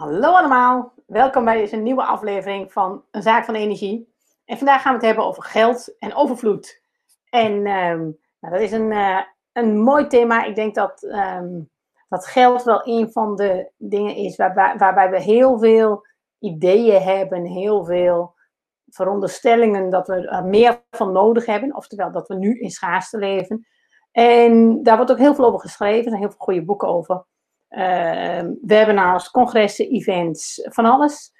Hallo allemaal, welkom bij deze nieuwe aflevering van Een Zaak van Energie. En vandaag gaan we het hebben over geld en overvloed. En um, nou, dat is een, uh, een mooi thema. Ik denk dat, um, dat geld wel een van de dingen is waarbij, waarbij we heel veel ideeën hebben, heel veel veronderstellingen dat we er meer van nodig hebben. Oftewel dat we nu in schaarste leven. En daar wordt ook heel veel over geschreven. Er zijn heel veel goede boeken over. Uh, webinars, congressen, events, van alles.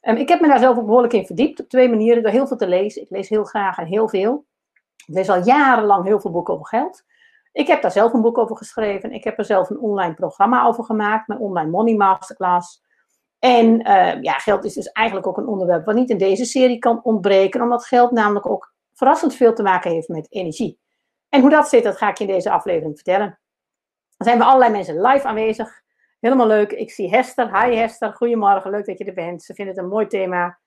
Um, ik heb me daar zelf ook behoorlijk in verdiept. Op twee manieren. Door heel veel te lezen. Ik lees heel graag en heel veel. Ik lees al jarenlang heel veel boeken over geld. Ik heb daar zelf een boek over geschreven. Ik heb er zelf een online programma over gemaakt. Mijn online money masterclass. En uh, ja, geld is dus eigenlijk ook een onderwerp wat niet in deze serie kan ontbreken. Omdat geld namelijk ook verrassend veel te maken heeft met energie. En hoe dat zit, dat ga ik je in deze aflevering vertellen. Dan zijn we allerlei mensen live aanwezig. Helemaal leuk. Ik zie Hester. Hi Hester, goedemorgen. Leuk dat je er bent. Ze vinden het een mooi thema.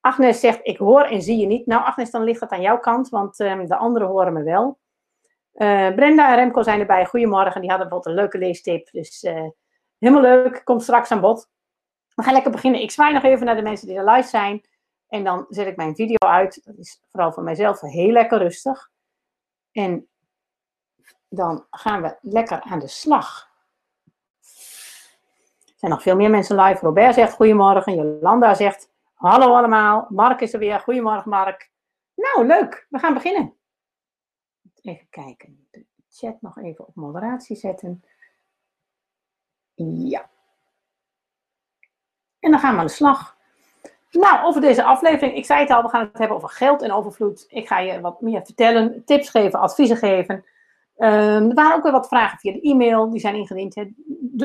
Agnes zegt, ik hoor en zie je niet. Nou Agnes, dan ligt dat aan jouw kant, want um, de anderen horen me wel. Uh, Brenda en Remco zijn erbij. Goedemorgen. Die hadden bijvoorbeeld een leuke leestip. Dus uh, helemaal leuk. Komt straks aan bod. We gaan lekker beginnen. Ik zwaai nog even naar de mensen die er live zijn. En dan zet ik mijn video uit. Dat is vooral voor mijzelf heel lekker rustig. En dan gaan we lekker aan de slag. Er zijn nog veel meer mensen live. Robert zegt goedemorgen. Jolanda zegt hallo allemaal. Mark is er weer. Goedemorgen Mark. Nou, leuk. We gaan beginnen. Even kijken. De chat nog even op moderatie zetten. Ja. En dan gaan we aan de slag. Nou, over deze aflevering. Ik zei het al, we gaan het hebben over geld en overvloed. Ik ga je wat meer vertellen, tips geven, adviezen geven. Um, er waren ook weer wat vragen via de e-mail, die zijn ingediend.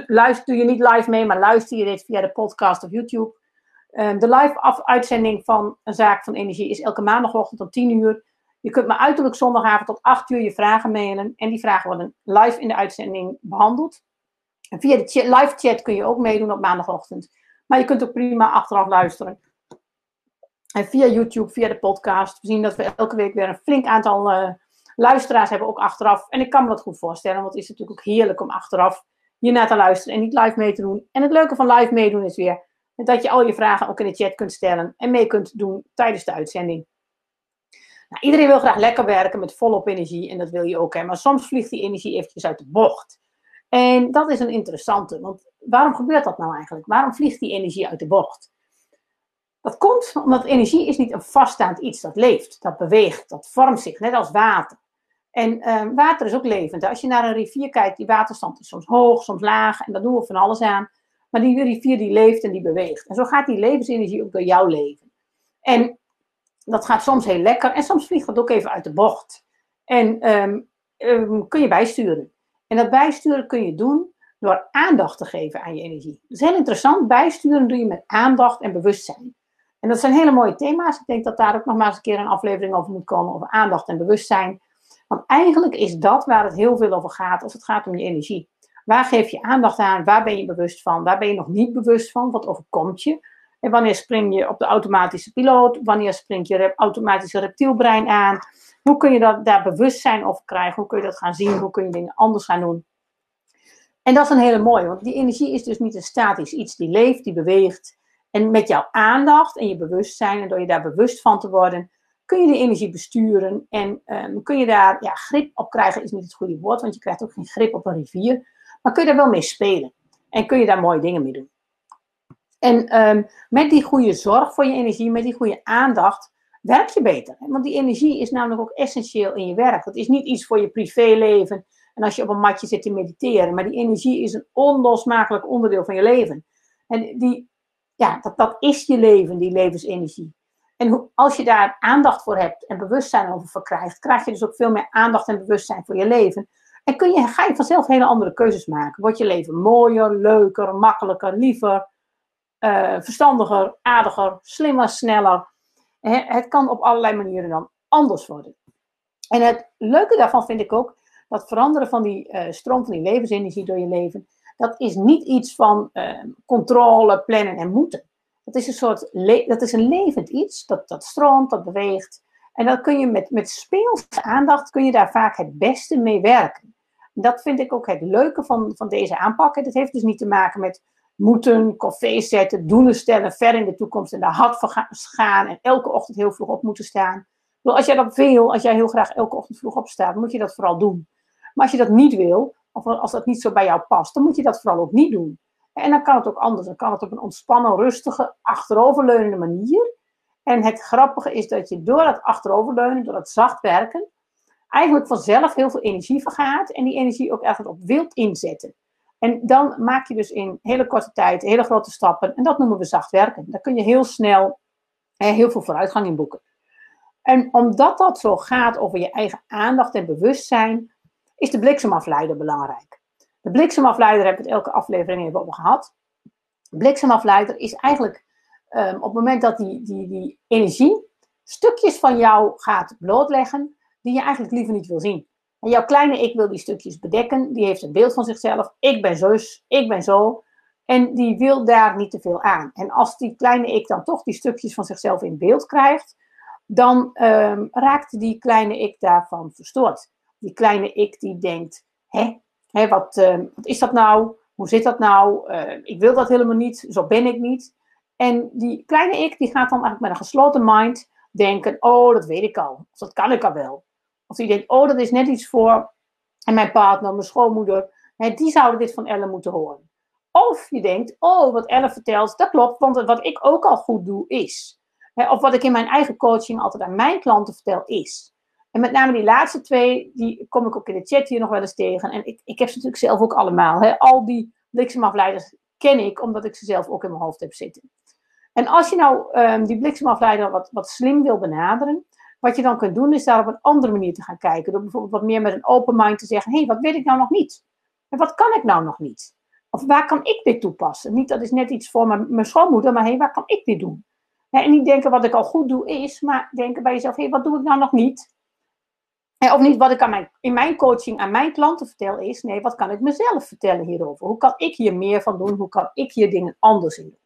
Luister doe je niet live mee, maar luister je dit via de podcast of YouTube. Um, de live uitzending van een zaak van energie is elke maandagochtend om 10 uur. Je kunt me uiterlijk zondagavond tot 8 uur je vragen mailen. En die vragen worden live in de uitzending behandeld. Via de live chat kun je ook meedoen op maandagochtend. Maar je kunt ook prima achteraf luisteren. En via YouTube, via de podcast. We zien dat we elke week weer een flink aantal uh, luisteraars hebben ook achteraf. En ik kan me dat goed voorstellen, want het is natuurlijk ook heerlijk om achteraf hiernaar te luisteren en niet live mee te doen. En het leuke van live meedoen is weer dat je al je vragen ook in de chat kunt stellen en mee kunt doen tijdens de uitzending. Nou, iedereen wil graag lekker werken met volop energie en dat wil je ook. Hè? Maar soms vliegt die energie eventjes uit de bocht. En dat is een interessante, want waarom gebeurt dat nou eigenlijk? Waarom vliegt die energie uit de bocht? Dat komt omdat energie is niet een vaststaand iets dat leeft, dat beweegt, dat vormt zich, net als water. En um, water is ook levend. Als je naar een rivier kijkt, die waterstand is soms hoog, soms laag. En daar doen we van alles aan. Maar die rivier die leeft en die beweegt. En zo gaat die levensenergie ook door jouw leven. En dat gaat soms heel lekker. En soms vliegt dat ook even uit de bocht. En um, um, kun je bijsturen. En dat bijsturen kun je doen door aandacht te geven aan je energie. Dat is heel interessant. Bijsturen doe je met aandacht en bewustzijn. En dat zijn hele mooie thema's. Ik denk dat daar ook nog maar eens een keer een aflevering over moet komen. Over aandacht en bewustzijn. Eigenlijk is dat waar het heel veel over gaat als het gaat om je energie. Waar geef je aandacht aan? Waar ben je bewust van? Waar ben je nog niet bewust van? Wat overkomt je? En wanneer spring je op de automatische piloot? Wanneer springt je automatische reptielbrein aan? Hoe kun je dat, daar bewustzijn over krijgen? Hoe kun je dat gaan zien? Hoe kun je dingen anders gaan doen? En dat is een hele mooie, want die energie is dus niet een statisch iets die leeft, die beweegt. En met jouw aandacht en je bewustzijn, en door je daar bewust van te worden, kun je die energie besturen en um, kun je daar, ja, grip op krijgen is niet het goede woord, want je krijgt ook geen grip op een rivier, maar kun je daar wel mee spelen en kun je daar mooie dingen mee doen. En um, met die goede zorg voor je energie, met die goede aandacht, werk je beter. Want die energie is namelijk ook essentieel in je werk. Dat is niet iets voor je privéleven en als je op een matje zit te mediteren, maar die energie is een onlosmakelijk onderdeel van je leven. En die, ja, dat, dat is je leven, die levensenergie. En als je daar aandacht voor hebt en bewustzijn over verkrijgt, krijg je dus ook veel meer aandacht en bewustzijn voor je leven. En kun je, ga je vanzelf hele andere keuzes maken. Wordt je leven mooier, leuker, makkelijker, liever, uh, verstandiger, aardiger, slimmer, sneller. Het kan op allerlei manieren dan anders worden. En het leuke daarvan vind ik ook dat veranderen van die uh, stroom van die levensenergie door je leven, dat is niet iets van uh, controle, plannen en moeten. Dat is een soort, dat is een levend iets, dat, dat stroomt, dat beweegt. En dan kun je met, met speelse aandacht, kun je daar vaak het beste mee werken. Dat vind ik ook het leuke van, van deze aanpak. Het heeft dus niet te maken met moeten, koffie zetten, doelen stellen, ver in de toekomst en daar hard voor gaan en elke ochtend heel vroeg op moeten staan. Als jij dat wil, als jij heel graag elke ochtend vroeg opstaat, moet je dat vooral doen. Maar als je dat niet wil, of als dat niet zo bij jou past, dan moet je dat vooral ook niet doen. En dan kan het ook anders. Dan kan het op een ontspannen, rustige, achteroverleunende manier. En het grappige is dat je door dat achteroverleunen, door dat zacht werken, eigenlijk vanzelf heel veel energie vergaat. En die energie ook eigenlijk op wilt inzetten. En dan maak je dus in hele korte tijd hele grote stappen. En dat noemen we zacht werken. Daar kun je heel snel heel veel vooruitgang in boeken. En omdat dat zo gaat over je eigen aandacht en bewustzijn, is de bliksemafleider belangrijk. De bliksemafleider hebben we het elke aflevering even over gehad. De bliksemafleider is eigenlijk um, op het moment dat die, die, die energie stukjes van jou gaat blootleggen die je eigenlijk liever niet wil zien. En jouw kleine ik wil die stukjes bedekken. Die heeft een beeld van zichzelf. Ik ben zus, ik ben zo. En die wil daar niet te veel aan. En als die kleine ik dan toch die stukjes van zichzelf in beeld krijgt, dan um, raakt die kleine ik daarvan verstoord. Die kleine ik die denkt, hè, hè wat, uh, wat is dat nou? Hoe zit dat nou? Uh, ik wil dat helemaal niet, zo ben ik niet. En die kleine ik die gaat dan eigenlijk met een gesloten mind denken, oh, dat weet ik al. Of dat kan ik al wel. Of die denkt, oh, dat is net iets voor en mijn partner, mijn schoonmoeder, hè, die zouden dit van Ellen moeten horen. Of je denkt, oh, wat Ellen vertelt, dat klopt, want wat ik ook al goed doe is. Hè, of wat ik in mijn eigen coaching altijd aan mijn klanten vertel is. En met name die laatste twee, die kom ik ook in de chat hier nog wel eens tegen. En ik, ik heb ze natuurlijk zelf ook allemaal. Hè. Al die bliksemafleiders ken ik, omdat ik ze zelf ook in mijn hoofd heb zitten. En als je nou um, die bliksemafleider wat, wat slim wil benaderen, wat je dan kunt doen, is daar op een andere manier te gaan kijken. Door bijvoorbeeld wat meer met een open mind te zeggen: hé, hey, wat weet ik nou nog niet? En wat kan ik nou nog niet? Of waar kan ik dit toepassen? Niet dat is net iets voor mijn, mijn schoonmoeder, maar hé, hey, waar kan ik dit doen? en niet denken wat ik al goed doe is, maar denken bij jezelf: hé, hey, wat doe ik nou nog niet? Of niet wat ik aan mijn, in mijn coaching aan mijn klanten vertel is, nee, wat kan ik mezelf vertellen hierover? Hoe kan ik hier meer van doen? Hoe kan ik hier dingen anders in doen?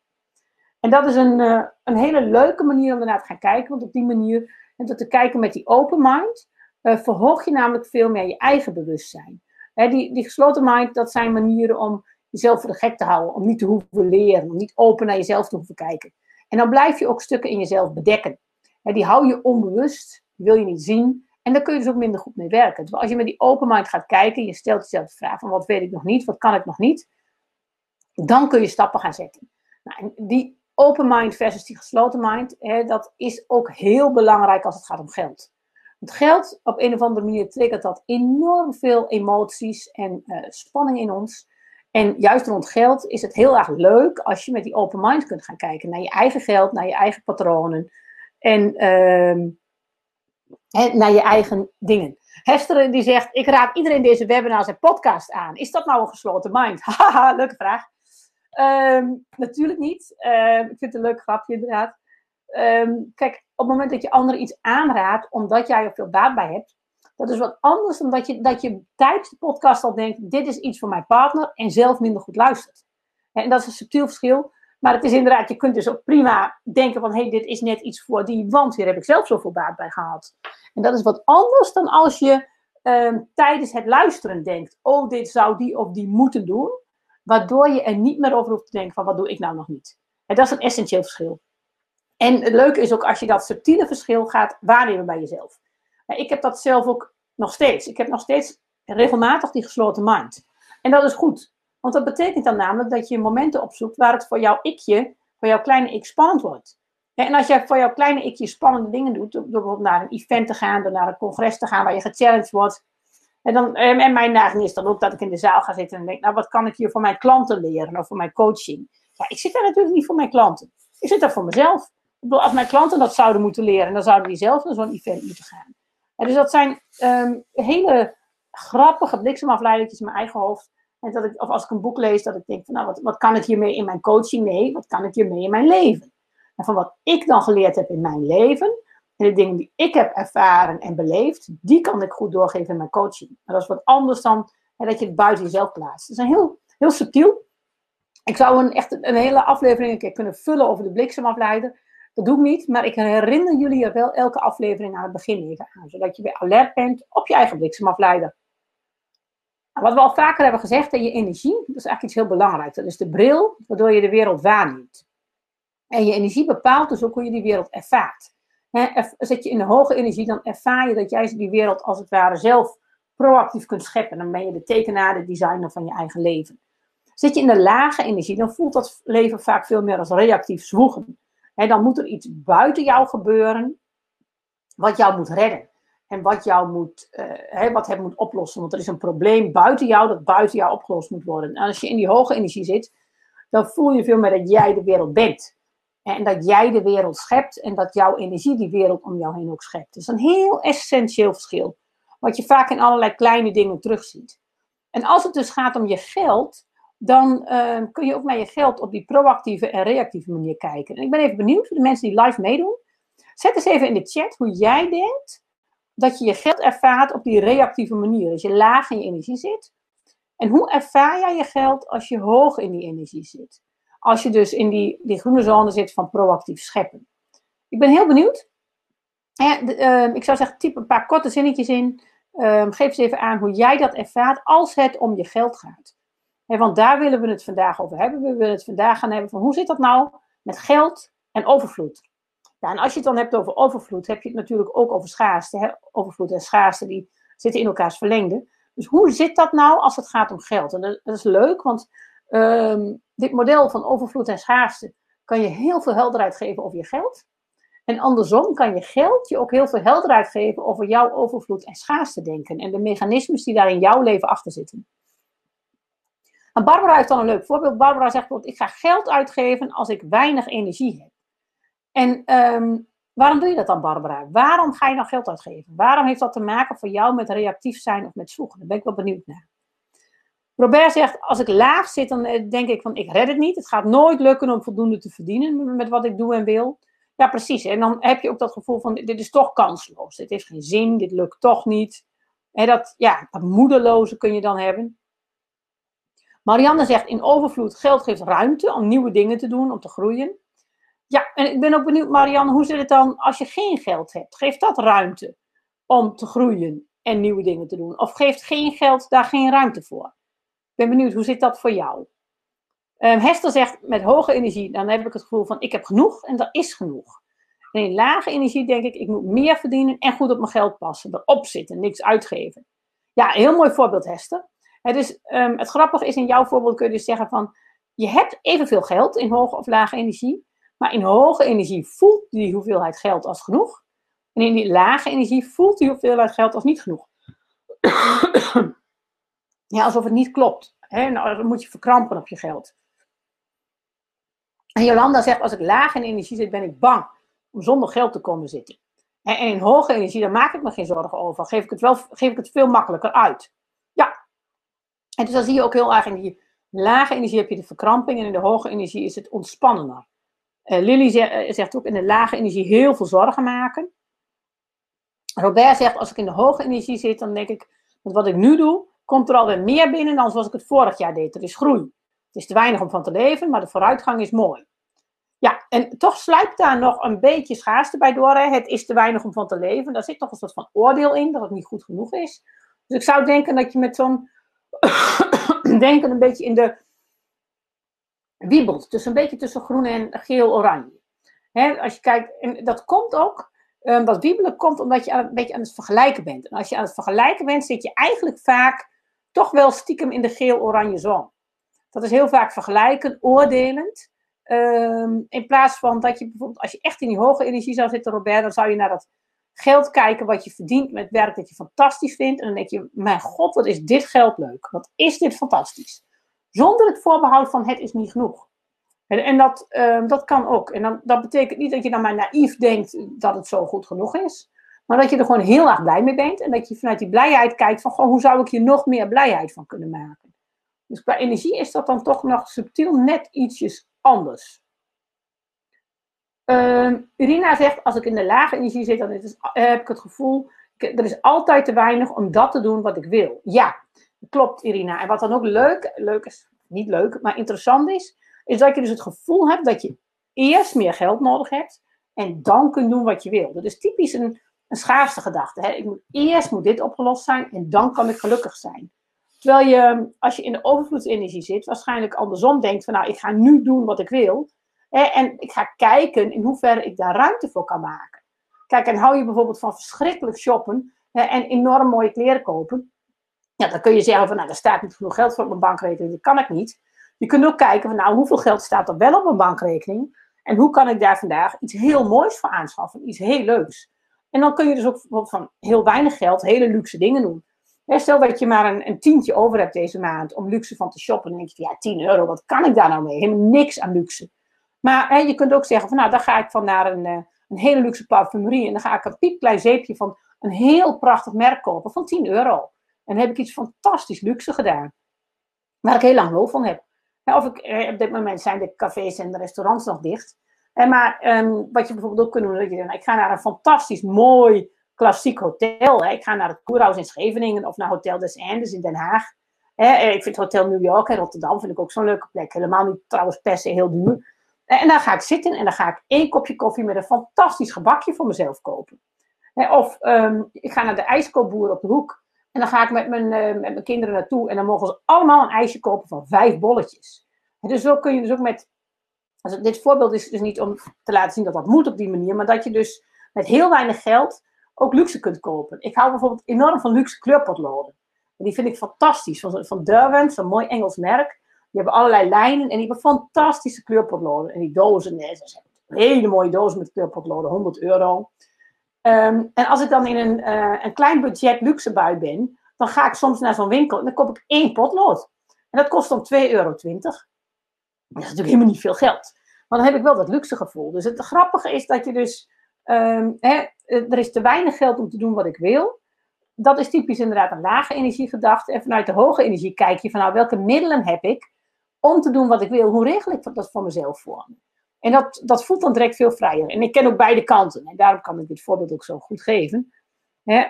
En dat is een, uh, een hele leuke manier om ernaar te gaan kijken, want op die manier en door te kijken met die open mind, uh, verhoog je namelijk veel meer je eigen bewustzijn. die, die gesloten mind, dat zijn manieren om jezelf voor de gek te houden, om niet te hoeven leren, om niet open naar jezelf te hoeven kijken. En dan blijf je ook stukken in jezelf bedekken. die hou je onbewust, die wil je niet zien. En daar kun je dus ook minder goed mee werken. Als je met die open mind gaat kijken, je stelt jezelf de vraag van wat weet ik nog niet, wat kan ik nog niet, dan kun je stappen gaan zetten. Nou, en die open mind versus die gesloten mind, hè, dat is ook heel belangrijk als het gaat om geld. Want geld, op een of andere manier, triggert dat enorm veel emoties en uh, spanning in ons. En juist rond geld is het heel erg leuk als je met die open mind kunt gaan kijken naar je eigen geld, naar je eigen patronen en, uh, en naar je eigen dingen. Hester die zegt, ik raad iedereen deze webinar en podcast aan. Is dat nou een gesloten mind? Haha, leuke vraag. Um, natuurlijk niet. Uh, ik vind het een leuk grapje inderdaad. Um, kijk, op het moment dat je anderen iets aanraadt omdat jij er veel baat bij hebt, dat is wat anders dan dat je, dat je tijdens de podcast al denkt: dit is iets voor mijn partner en zelf minder goed luistert. En dat is een subtiel verschil. Maar het is inderdaad, je kunt dus ook prima denken van, hé, hey, dit is net iets voor die, want hier heb ik zelf zoveel baat bij gehad. En dat is wat anders dan als je um, tijdens het luisteren denkt, oh, dit zou die of die moeten doen waardoor je er niet meer over hoeft te denken van wat doe ik nou nog niet. En dat is een essentieel verschil. En het leuke is ook als je dat subtiele verschil gaat waarnemen bij jezelf. Ik heb dat zelf ook nog steeds. Ik heb nog steeds regelmatig die gesloten mind. En dat is goed. Want dat betekent dan namelijk dat je momenten opzoekt waar het voor jouw ikje, voor jouw kleine ik spannend wordt. En als jij voor jouw kleine ikje spannende dingen doet, door bijvoorbeeld naar een event te gaan, door naar een congres te gaan waar je gechallenged wordt, en, dan, ehm, en mijn neiging is dan ook dat ik in de zaal ga zitten en denk, nou wat kan ik hier voor mijn klanten leren of voor mijn coaching? Ja, ik zit daar natuurlijk niet voor mijn klanten. Ik zit daar voor mezelf. Ik bedoel, als mijn klanten dat zouden moeten leren, dan zouden die zelf naar zo'n event moeten gaan. Dus dat zijn um, hele grappige bliksemafleidertjes in mijn eigen hoofd. En dat ik, of als ik een boek lees, dat ik denk van, nou, wat, wat kan ik hiermee in mijn coaching? Nee, wat kan ik hiermee in mijn leven? En van wat ik dan geleerd heb in mijn leven, en de dingen die ik heb ervaren en beleefd, die kan ik goed doorgeven in mijn coaching. Maar dat is wat anders dan hè, dat je het buiten jezelf plaatst. Dat is een heel, heel subtiel. Ik zou een, echt een hele aflevering een keer kunnen vullen over de bliksemafleider. Dat doe ik niet, maar ik herinner jullie er wel elke aflevering aan het begin even aan. Zodat je weer alert bent op je eigen bliksemafleider. Wat we al vaker hebben gezegd, je energie, dat is eigenlijk iets heel belangrijks. Dat is de bril waardoor je de wereld waarneemt. En je energie bepaalt dus ook hoe je die wereld ervaart. He, zit je in de hoge energie, dan ervaar je dat jij die wereld als het ware zelf proactief kunt scheppen. Dan ben je de tekenaar, de designer van je eigen leven. Zit je in de lage energie, dan voelt dat leven vaak veel meer als reactief zwoegen. He, dan moet er iets buiten jou gebeuren wat jou moet redden. En wat jou moet, uh, wat het moet oplossen. Want er is een probleem buiten jou dat buiten jou opgelost moet worden. En als je in die hoge energie zit, dan voel je veel meer dat jij de wereld bent. En dat jij de wereld schept en dat jouw energie die wereld om jou heen ook schept. Dat is een heel essentieel verschil. Wat je vaak in allerlei kleine dingen terugziet. En als het dus gaat om je geld, dan uh, kun je ook naar je geld op die proactieve en reactieve manier kijken. En ik ben even benieuwd voor de mensen die live meedoen. Zet eens even in de chat hoe jij denkt dat je je geld ervaart op die reactieve manier. Als je laag in je energie zit. En hoe ervaar jij je geld als je hoog in die energie zit? Als je dus in die, die groene zone zit van proactief scheppen. Ik ben heel benieuwd. Uh, ik zou zeggen, type een paar korte zinnetjes in. Uh, geef eens even aan hoe jij dat ervaart als het om je geld gaat. want daar willen we het vandaag over hebben. We willen het vandaag gaan hebben van hoe zit dat nou met geld en overvloed. Ja, en als je het dan hebt over overvloed, heb je het natuurlijk ook over schaarste. Hè? Overvloed en schaarste die zitten in elkaars verlengde. Dus hoe zit dat nou als het gaat om geld? En dat, is leuk, want ehm, dit model van overvloed en schaarste kan je heel veel helderheid geven over je geld. En andersom kan je geld je ook heel veel helderheid geven over jouw overvloed en schaarste denken. En de mechanismes die daar in jouw leven achter zitten. En Barbara heeft dan een leuk voorbeeld. Barbara zegt bijvoorbeeld, ik ga geld uitgeven als ik weinig energie heb. En ehm, waarom doe je dat dan, Barbara? Waarom ga je dan geld uitgeven? Waarom heeft dat te maken voor jou met reactief zijn of met zoeken? Daar ben ik wel benieuwd naar. Robert zegt, als ik laag zit, dan eh, denk ik van, ik red het niet. Het gaat nooit lukken om voldoende te verdienen met wat ik doe en wil. Ja, precies. En dan heb je ook dat gevoel van, dit is toch kansloos. Dit heeft geen zin, dit lukt toch niet. En dat, ja, dat moedeloze kun je dan hebben. Marianne zegt, in overvloed, geld geeft ruimte om nieuwe dingen te doen, om te groeien. Ja, en ik ben ook benieuwd, Marianne, hoe zit het dan als je geen geld hebt? Geeft dat ruimte om te groeien en nieuwe dingen te doen? Of geeft geen geld daar geen ruimte voor? Ik ben benieuwd, hoe zit dat voor jou? Um, Hester zegt, met hoge energie, dan heb ik het gevoel van, ik heb genoeg en er is genoeg. En in lage energie denk ik, ik moet meer verdienen en goed op mijn geld passen. Erop zitten, niks uitgeven. Ja, heel mooi voorbeeld, Hester. Um, het grappige is, in jouw voorbeeld kun je dus zeggen van, je hebt evenveel geld in hoge of lage energie, maar in hoge energie voelt die hoeveelheid geld als genoeg. En in die lage energie voelt die hoeveelheid geld als niet genoeg. ja, alsof het niet klopt. Nou, dan moet je verkrampen op je geld. En Jolanda zegt, als ik laag in energie zit, ben ik bang om zonder geld te komen zitten. En in hoge energie, daar maak ik me geen zorgen over. Geef ik het, wel, geef ik het veel makkelijker uit. Ja. En dus dan zie je ook heel erg in die lage energie heb je de verkramping en in de hoge energie is het ontspannender. Uh, Lily eh, zegt ook in de lage energie heel veel zorgen maken. Robert zegt, als ik in de hoge energie zit, dan denk ik, met wat ik nu doe, komt er alweer meer binnen dan zoals ik het vorig jaar deed. Er is groei. Het is te weinig om van te leven, maar de vooruitgang is mooi. Ja, en toch sluipt daar nog een beetje schaarste bij door. Hè? Het is te weinig om van te leven. Daar zit toch een soort van oordeel in dat het niet goed genoeg is. Dus ik zou denken dat je met zo'n denken een beetje in de wiebelt. Dus een beetje tussen groen en geel-oranje. Als je kijkt, en dat komt ook, um, dat wiebelen komt omdat je een beetje aan het vergelijken bent. En als je aan het vergelijken bent, zit je eigenlijk vaak toch wel stiekem in de geel-oranje zone. Dat is heel vaak vergelijken, oordelend. Um, in plaats van dat je bijvoorbeeld, als je echt in die hoge energie zou zitten, Robert, dan zou je naar dat geld kijken wat je verdient met werk dat je fantastisch vindt. En dan denk je, mijn god, wat is dit geld leuk. Wat is dit fantastisch. Zonder het voorbehoud van het is niet genoeg. En, en dat, uh, dat kan ook. En dan, dat betekent niet dat je dan maar naïef denkt dat het zo goed genoeg is. Maar dat je er gewoon heel erg blij mee bent. En dat je vanuit die blijheid kijkt van, hoe zou ik hier nog meer blijheid van kunnen maken. Dus qua energie is dat dan toch nog subtiel net ietsjes anders. Uh, Irina zegt, als ik in de lage energie zit, dan heb ik het gevoel, er is altijd te weinig om dat te doen wat ik wil. Ja, Klopt, Irina. En wat dan ook leuk, leuk is, niet leuk, maar interessant is, is dat je dus het gevoel hebt dat je eerst meer geld nodig hebt en dan kunt doen wat je wil. Dat is typisch een, een schaarste gedachte. Hè? Ik moet, eerst moet dit opgelost zijn en dan kan ik gelukkig zijn. Terwijl je, als je in de overvloedsenergie zit, waarschijnlijk andersom denkt van nou, ik ga nu doen wat ik wil. Hè, en ik ga kijken in hoeverre ik daar ruimte voor kan maken. Kijk, en hou je bijvoorbeeld van verschrikkelijk shoppen hè, en enorm mooie kleren kopen. Ja, dan kun je zeggen van nou, er staat niet genoeg geld voor op mijn bankrekening, dat kan ik niet. Je kunt ook kijken van nou, hoeveel geld staat er wel op mijn bankrekening? En hoe kan ik daar vandaag iets heel moois voor aanschaffen, iets heel leuks. En dan kun je dus ook van heel weinig geld hele luxe dingen doen. Stel dat je maar een, een, tientje over hebt deze maand om luxe van te shoppen. Dan denk je, ja, 10 euro, wat kan ik daar nou mee? Helemaal niks aan luxe. Maar je kunt ook zeggen van, nou, dan ga ik van naar een, eh, een hele luxe parfumerie. En dan ga ik een piepklein zeepje van een heel prachtig merk kopen van 10 euro. En heb ik iets fantastisch luxe gedaan. Waar ik heel lang lol van heb. of ik, eh, op dit moment zijn de cafés en de restaurants nog dicht. En maar um, wat je bijvoorbeeld ook kunt doen, dat je, ik ga naar een fantastisch mooi klassiek hotel. Hè. Ik ga naar het Koerhuis in Scheveningen of naar Hotel des Andes in Den Haag. Hè. Ik vind Hotel New York en Rotterdam vind ik ook zo'n leuke plek. Helemaal niet trouwens per se heel duur. En dan ga ik zitten en dan ga ik één kopje koffie met een fantastisch gebakje voor mezelf kopen. Of um, ik ga naar de ijskoopboer op de hoek. En dan ga ik met mijn, uh, met mijn kinderen naartoe. En dan mogen ze allemaal een ijsje kopen van vijf bolletjes. Dus zo kun je dus ook met. Also dit voorbeeld is dus niet om te laten zien dat dat moet op die manier. Maar dat je dus met heel weinig geld ook luxe kunt kopen. Ik hou bijvoorbeeld enorm van luxe kleurpotloden. En die vind ik fantastisch. Van, van Derwent, zo'n mooi Engels merk. Die hebben allerlei lijnen en die hebben fantastische kleurpotloden. En die dozen, nee, hele mooie dozen met kleurpotloden, 100 euro. Ehm, en als ik dan in een, uh, een klein budget luxe bui ben, dan ga ik soms naar zo'n winkel en dan koop ik één potlood. En dat kost dan 2,20 euro. Dat is natuurlijk helemaal niet veel geld. Maar dan heb ik wel dat luxe gevoel. Dus het grappige is dat je dus, um, hè, er is te weinig geld om te doen wat ik wil. Dat is typisch inderdaad een lage energiegedachte. En vanuit de hoge energie kijk je van nou, welke middelen heb ik om te doen wat ik wil, hoe regel ik dat voor mezelf voor En dat, dat voelt dan direct veel vrijer. En ik ken ook beide kanten. En daarom kan ik dit voorbeeld ook zo goed geven. Hè?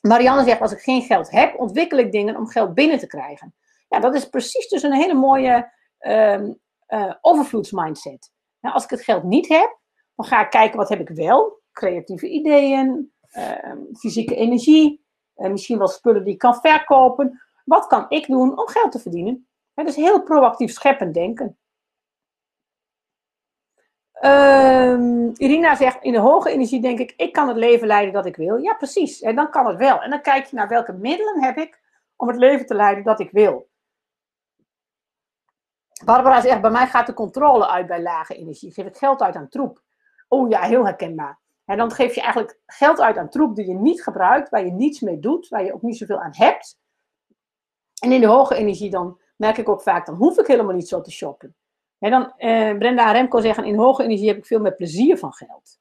Marianne zegt, als ik geen geld heb, ontwikkel ik dingen om geld binnen te krijgen. Ja, dat is precies dus een hele mooie um, uh, overvloedsmindset. Als ik het geld niet heb, dan ga ik kijken wat heb ik wel. Creatieve ideeën, uh, fysieke energie, uh, misschien wel spullen die ik kan verkopen. Wat kan ik doen om geld te verdienen? Het is heel proactief scheppend denken. Um, Irina zegt, in de hoge energie denk ik, ik kan het leven leiden dat ik wil. Ja, precies. En dan kan het wel. En dan kijk je naar welke middelen heb ik om het leven te leiden dat ik wil. Barbara zegt, bij mij gaat de controle uit bij lage energie. Geef ik geld uit aan troep. Oh ja, heel herkenbaar. En dan geef je eigenlijk geld uit aan troep die je niet gebruikt, waar je niets mee doet, waar je ook niet zoveel aan hebt. En in de hoge energie dan merk ik ook vaak, dan hoef ik helemaal niet zo te shoppen. En dan, eh, Brenda en Remco zeggen, in hoge energie heb ik veel meer plezier van geld.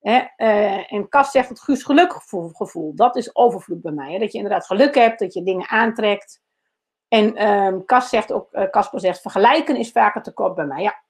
Eh, en Cas zegt het Guus gelukgevoel, gevoel, dat is overvloed bij mij. Dat je inderdaad geluk hebt, dat je dingen aantrekt. En Cas zegt ook, uh, Casper zegt, vergelijken is vaker tekort bij mij. Ja,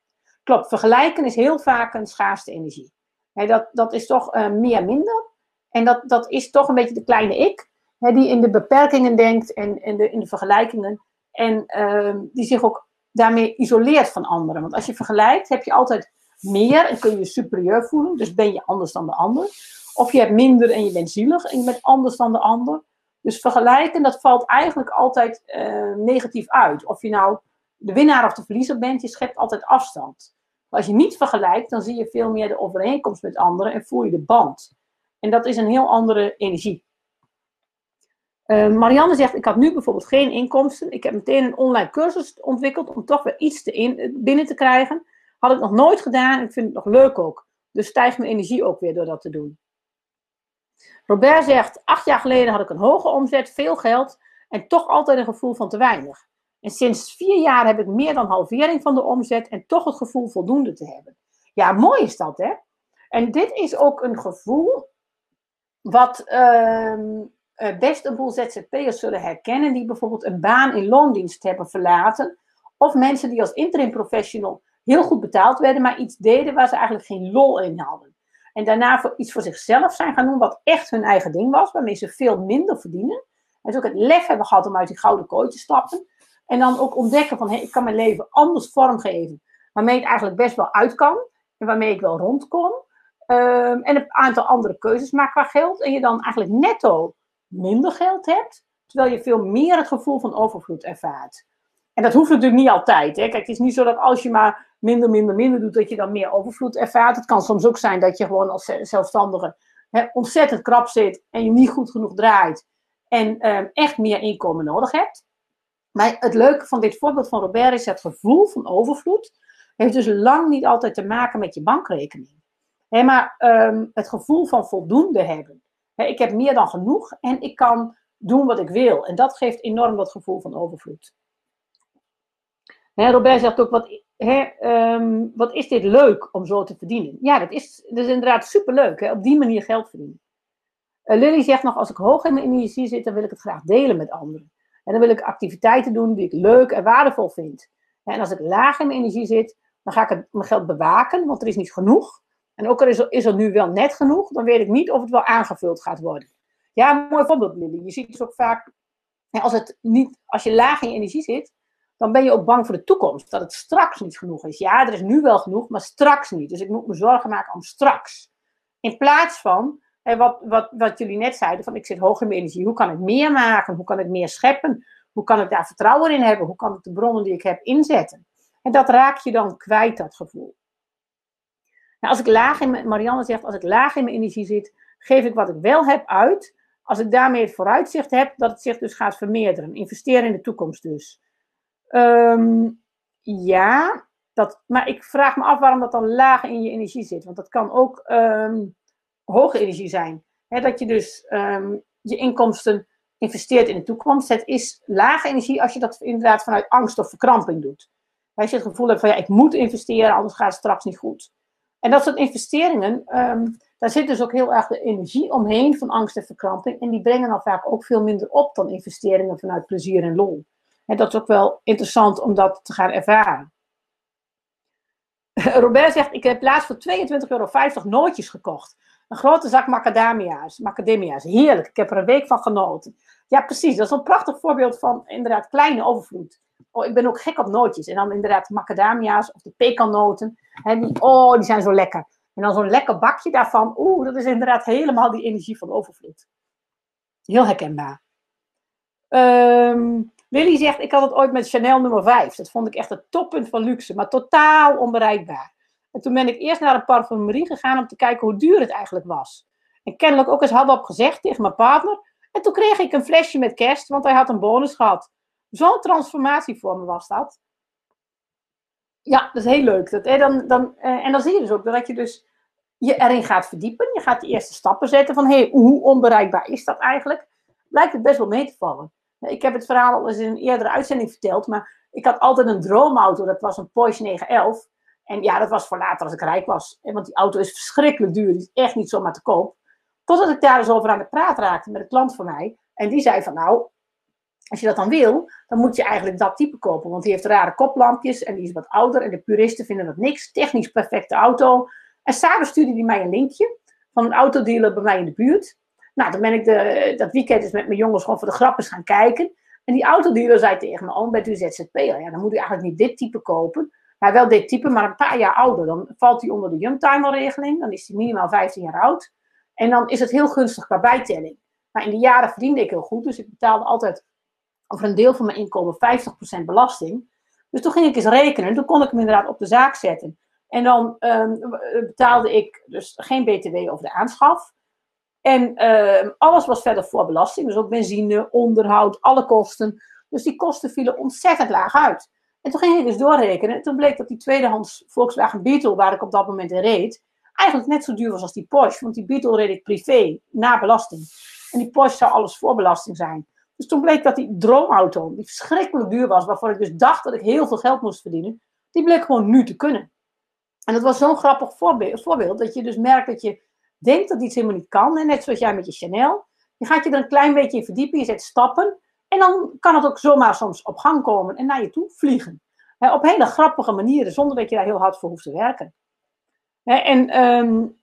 klopt. Vergelijken is heel vaak een schaarste energie. dat, dat is toch uh, meer minder. En dat, dat is toch een beetje de kleine ik, die in de beperkingen denkt en, en de, in de vergelijkingen. En uh, die zich ook daarmee isoleert van anderen. Want als je vergelijkt, heb je altijd meer en kun je je superieur voelen. Dus ben je anders dan de ander. Of je hebt minder en je bent zielig en je bent anders dan de ander. Dus vergelijken, dat valt eigenlijk altijd uh, negatief uit. Of je nou de winnaar of de verliezer bent, je schept altijd afstand. Maar als je niet vergelijkt, dan zie je veel meer de overeenkomst met anderen en voel je de band. En dat is een heel andere energie. Uh, Marianne zegt, ik had nu bijvoorbeeld geen inkomsten. Ik heb meteen een online cursus ontwikkeld om toch weer iets te in, binnen te krijgen. Had ik nog nooit gedaan. Ik vind het nog leuk ook. Dus stijgt mijn energie ook weer door dat te doen. Robert zegt, acht jaar geleden had ik een hoge omzet, veel geld en toch altijd een gevoel van te weinig. En sinds vier jaar heb ik meer dan halvering van de omzet en toch het gevoel voldoende te hebben. Ja, mooi is dat, hè? En dit is ook een gevoel wat, uh, uh, best een boel ZZP'ers zullen herkennen die bijvoorbeeld een baan in loondienst hebben verlaten. Of mensen die als interim professional heel goed betaald werden, maar iets deden waar ze eigenlijk geen lol in hadden. En daarna voor iets voor zichzelf zijn gaan doen wat echt hun eigen ding was, waarmee ze veel minder verdienen. En dus ook het lef hebben gehad om uit die gouden kooi te stappen. En dan ook ontdekken van, hé, ik kan mijn leven anders vormgeven. Waarmee het eigenlijk best wel uit kan. En waarmee ik wel rondkom. Um, en een aantal andere keuzes maken qua geld. En je dan eigenlijk netto minder geld hebt, terwijl je veel meer het gevoel van overvloed ervaart. En dat hoeft natuurlijk niet altijd. Hè? Kijk, het is niet zo dat als je maar minder, minder, minder doet, dat je dan meer overvloed ervaart. Het kan soms ook zijn dat je gewoon als zelfstandige hè, ontzettend krap zit en je niet goed genoeg draait en ehm, echt meer inkomen nodig hebt. Maar het leuke van dit voorbeeld van Robert is het gevoel van overvloed. Heeft dus lang niet altijd te maken met je bankrekening. Hè, maar ehm, het gevoel van voldoende hebben. Ik heb meer dan genoeg en ik kan doen wat ik wil. En dat geeft enorm dat gevoel van overvloed. Hè, Robert zegt ook, wat, ehm, wat is dit leuk om zo te verdienen? Ja, dat is, inderdaad superleuk, op die manier geld verdienen. Uh, Lily zegt nog, als ik hoog in mijn energie zit, dan wil ik het graag delen met anderen. En dan wil ik activiteiten doen die ik leuk en waardevol vind. En als ik laag in mijn energie zit, dan ga ik mijn geld bewaken, want er is niet genoeg. En ook al is er, is er nu wel net genoeg, dan weet ik niet of het wel aangevuld gaat worden. Ja, een mooi voorbeeld, Lily. Je ziet dus ook vaak, als, het niet, als je laag in je energie zit, dan ben je ook bang voor de toekomst. Dat het straks niet genoeg is. Ja, er is nu wel genoeg, maar straks niet. Dus ik moet me zorgen maken om straks. In plaats van, wat, wat, wat jullie net zeiden, van ik zit hoog in mijn energie. Hoe kan ik meer maken? Hoe kan ik meer scheppen? Hoe kan ik daar vertrouwen in hebben? Hoe kan ik de bronnen die ik heb inzetten? En dat raak je dan kwijt, dat gevoel. Nou, als ik laag in Marianne zegt, als ik laag in mijn energie zit, geef ik wat ik wel heb uit. Als ik daarmee het vooruitzicht heb, dat het zich dus gaat vermeerderen. Investeren in de toekomst dus. Ehm, ja, dat, maar ik vraag me af waarom dat dan laag in je energie zit. Want dat kan ook um, hoge energie zijn. dat je dus um, je inkomsten investeert in de toekomst. Het is lage energie als je dat inderdaad vanuit angst of verkramping doet. Als je het gevoel hebt van ja, ik moet investeren, anders gaat het straks niet goed. En dat soort investeringen, daar zit dus ook heel erg de energie omheen van angst en verkramping. En die brengen dan vaak ook veel minder op dan investeringen vanuit plezier en lol. En dat is ook wel interessant om dat te gaan ervaren. Robert zegt, ik heb laatst voor 22,50 euro nootjes gekocht. Een grote zak macadamia's. Macadamia's, heerlijk. Ik heb er een week van genoten. Ja, precies. Dat is een prachtig voorbeeld van inderdaad kleine overvloed. Oh, ik ben ook gek op nootjes. En dan inderdaad macadamia's of de pekannoten. Hè, die, oh, die zijn zo lekker. En dan zo'n lekker bakje daarvan. Oeh, dat is inderdaad helemaal die energie van overvloed. Heel herkenbaar. Um, Willy zegt, ik had het ooit met Chanel nummer 5. Dat vond ik echt het toppunt van luxe, maar totaal onbereikbaar. En toen ben ik eerst naar een parfumerie gegaan om te kijken hoe duur het eigenlijk was. En kennelijk ook eens hadden op gezegd tegen mijn partner. En toen kreeg ik een flesje met kerst, want hij had een bonus gehad. Zo'n transformatie voor me was dat. Ja, dat is heel leuk. Dat, hè, dan, dan, eh, en dan zie je dus ook dat je dus je erin gaat verdiepen. Je gaat de eerste stappen zetten van, hey, hoe onbereikbaar is dat eigenlijk? Lijkt het best wel mee te vallen. Ik heb het verhaal al eens in een eerdere uitzending verteld, maar ik had altijd een droomauto. Dat was een Porsche 911. En ja, dat was voor later als ik rijk was. Want die auto is verschrikkelijk duur. Die is echt niet zomaar te koop. Totdat ik daar eens over aan de praat raakte met een klant van mij. En die zei van nou, als je dat dan wil, dan moet je eigenlijk dat type kopen. Want die heeft rare koplampjes en die is wat ouder. En de puristen vinden dat niks. Technisch perfecte auto. En samen stuurde hij mij een linkje van een autodealer bij mij in de buurt. Nou, dan ben ik de, dat weekend eens met mijn jongens gewoon voor de grappen gaan kijken. En die autodealer zei tegen me, oh, bent u ZZP'er? Ja, dan moet u eigenlijk niet dit type kopen. Maar wel dit type, maar een paar jaar ouder. Dan valt hij onder de Youngtimer-regeling. Dan is hij minimaal 15 jaar oud. En dan is het heel gunstig qua bijtelling. Maar in die jaren verdiende ik heel goed. Dus ik betaalde altijd over een deel van mijn inkomen 50% belasting. Dus toen ging ik eens rekenen. Toen kon ik hem inderdaad op de zaak zetten. En dan um, betaalde ik dus geen BTW over de aanschaf. En uh, alles was verder voor belasting. Dus ook benzine, onderhoud, alle kosten. Dus die kosten vielen ontzettend laag uit. En toen ging ik dus doorrekenen. En toen bleek dat die tweedehands Volkswagen Beetle, waar ik op dat moment in reed, eigenlijk net zo duur was als die Porsche. Want die Beetle reed ik privé, na belasting. En die Porsche zou alles voor belasting zijn. Dus toen bleek dat die droomauto, die verschrikkelijk duur was, waarvoor ik dus dacht dat ik heel veel geld moest verdienen, die bleek gewoon nu te kunnen. En dat was zo'n grappig voorbeeld, voorbeeld, dat je dus merkt dat je denkt dat iets helemaal niet kan. En net zoals jij met je Chanel. Je gaat je er een klein beetje in verdiepen, je zet stappen. En dan kan het ook zomaar soms op gang komen en naar je toe vliegen. op hele grappige manieren, zonder dat je daar heel hard voor hoeft te werken. en um,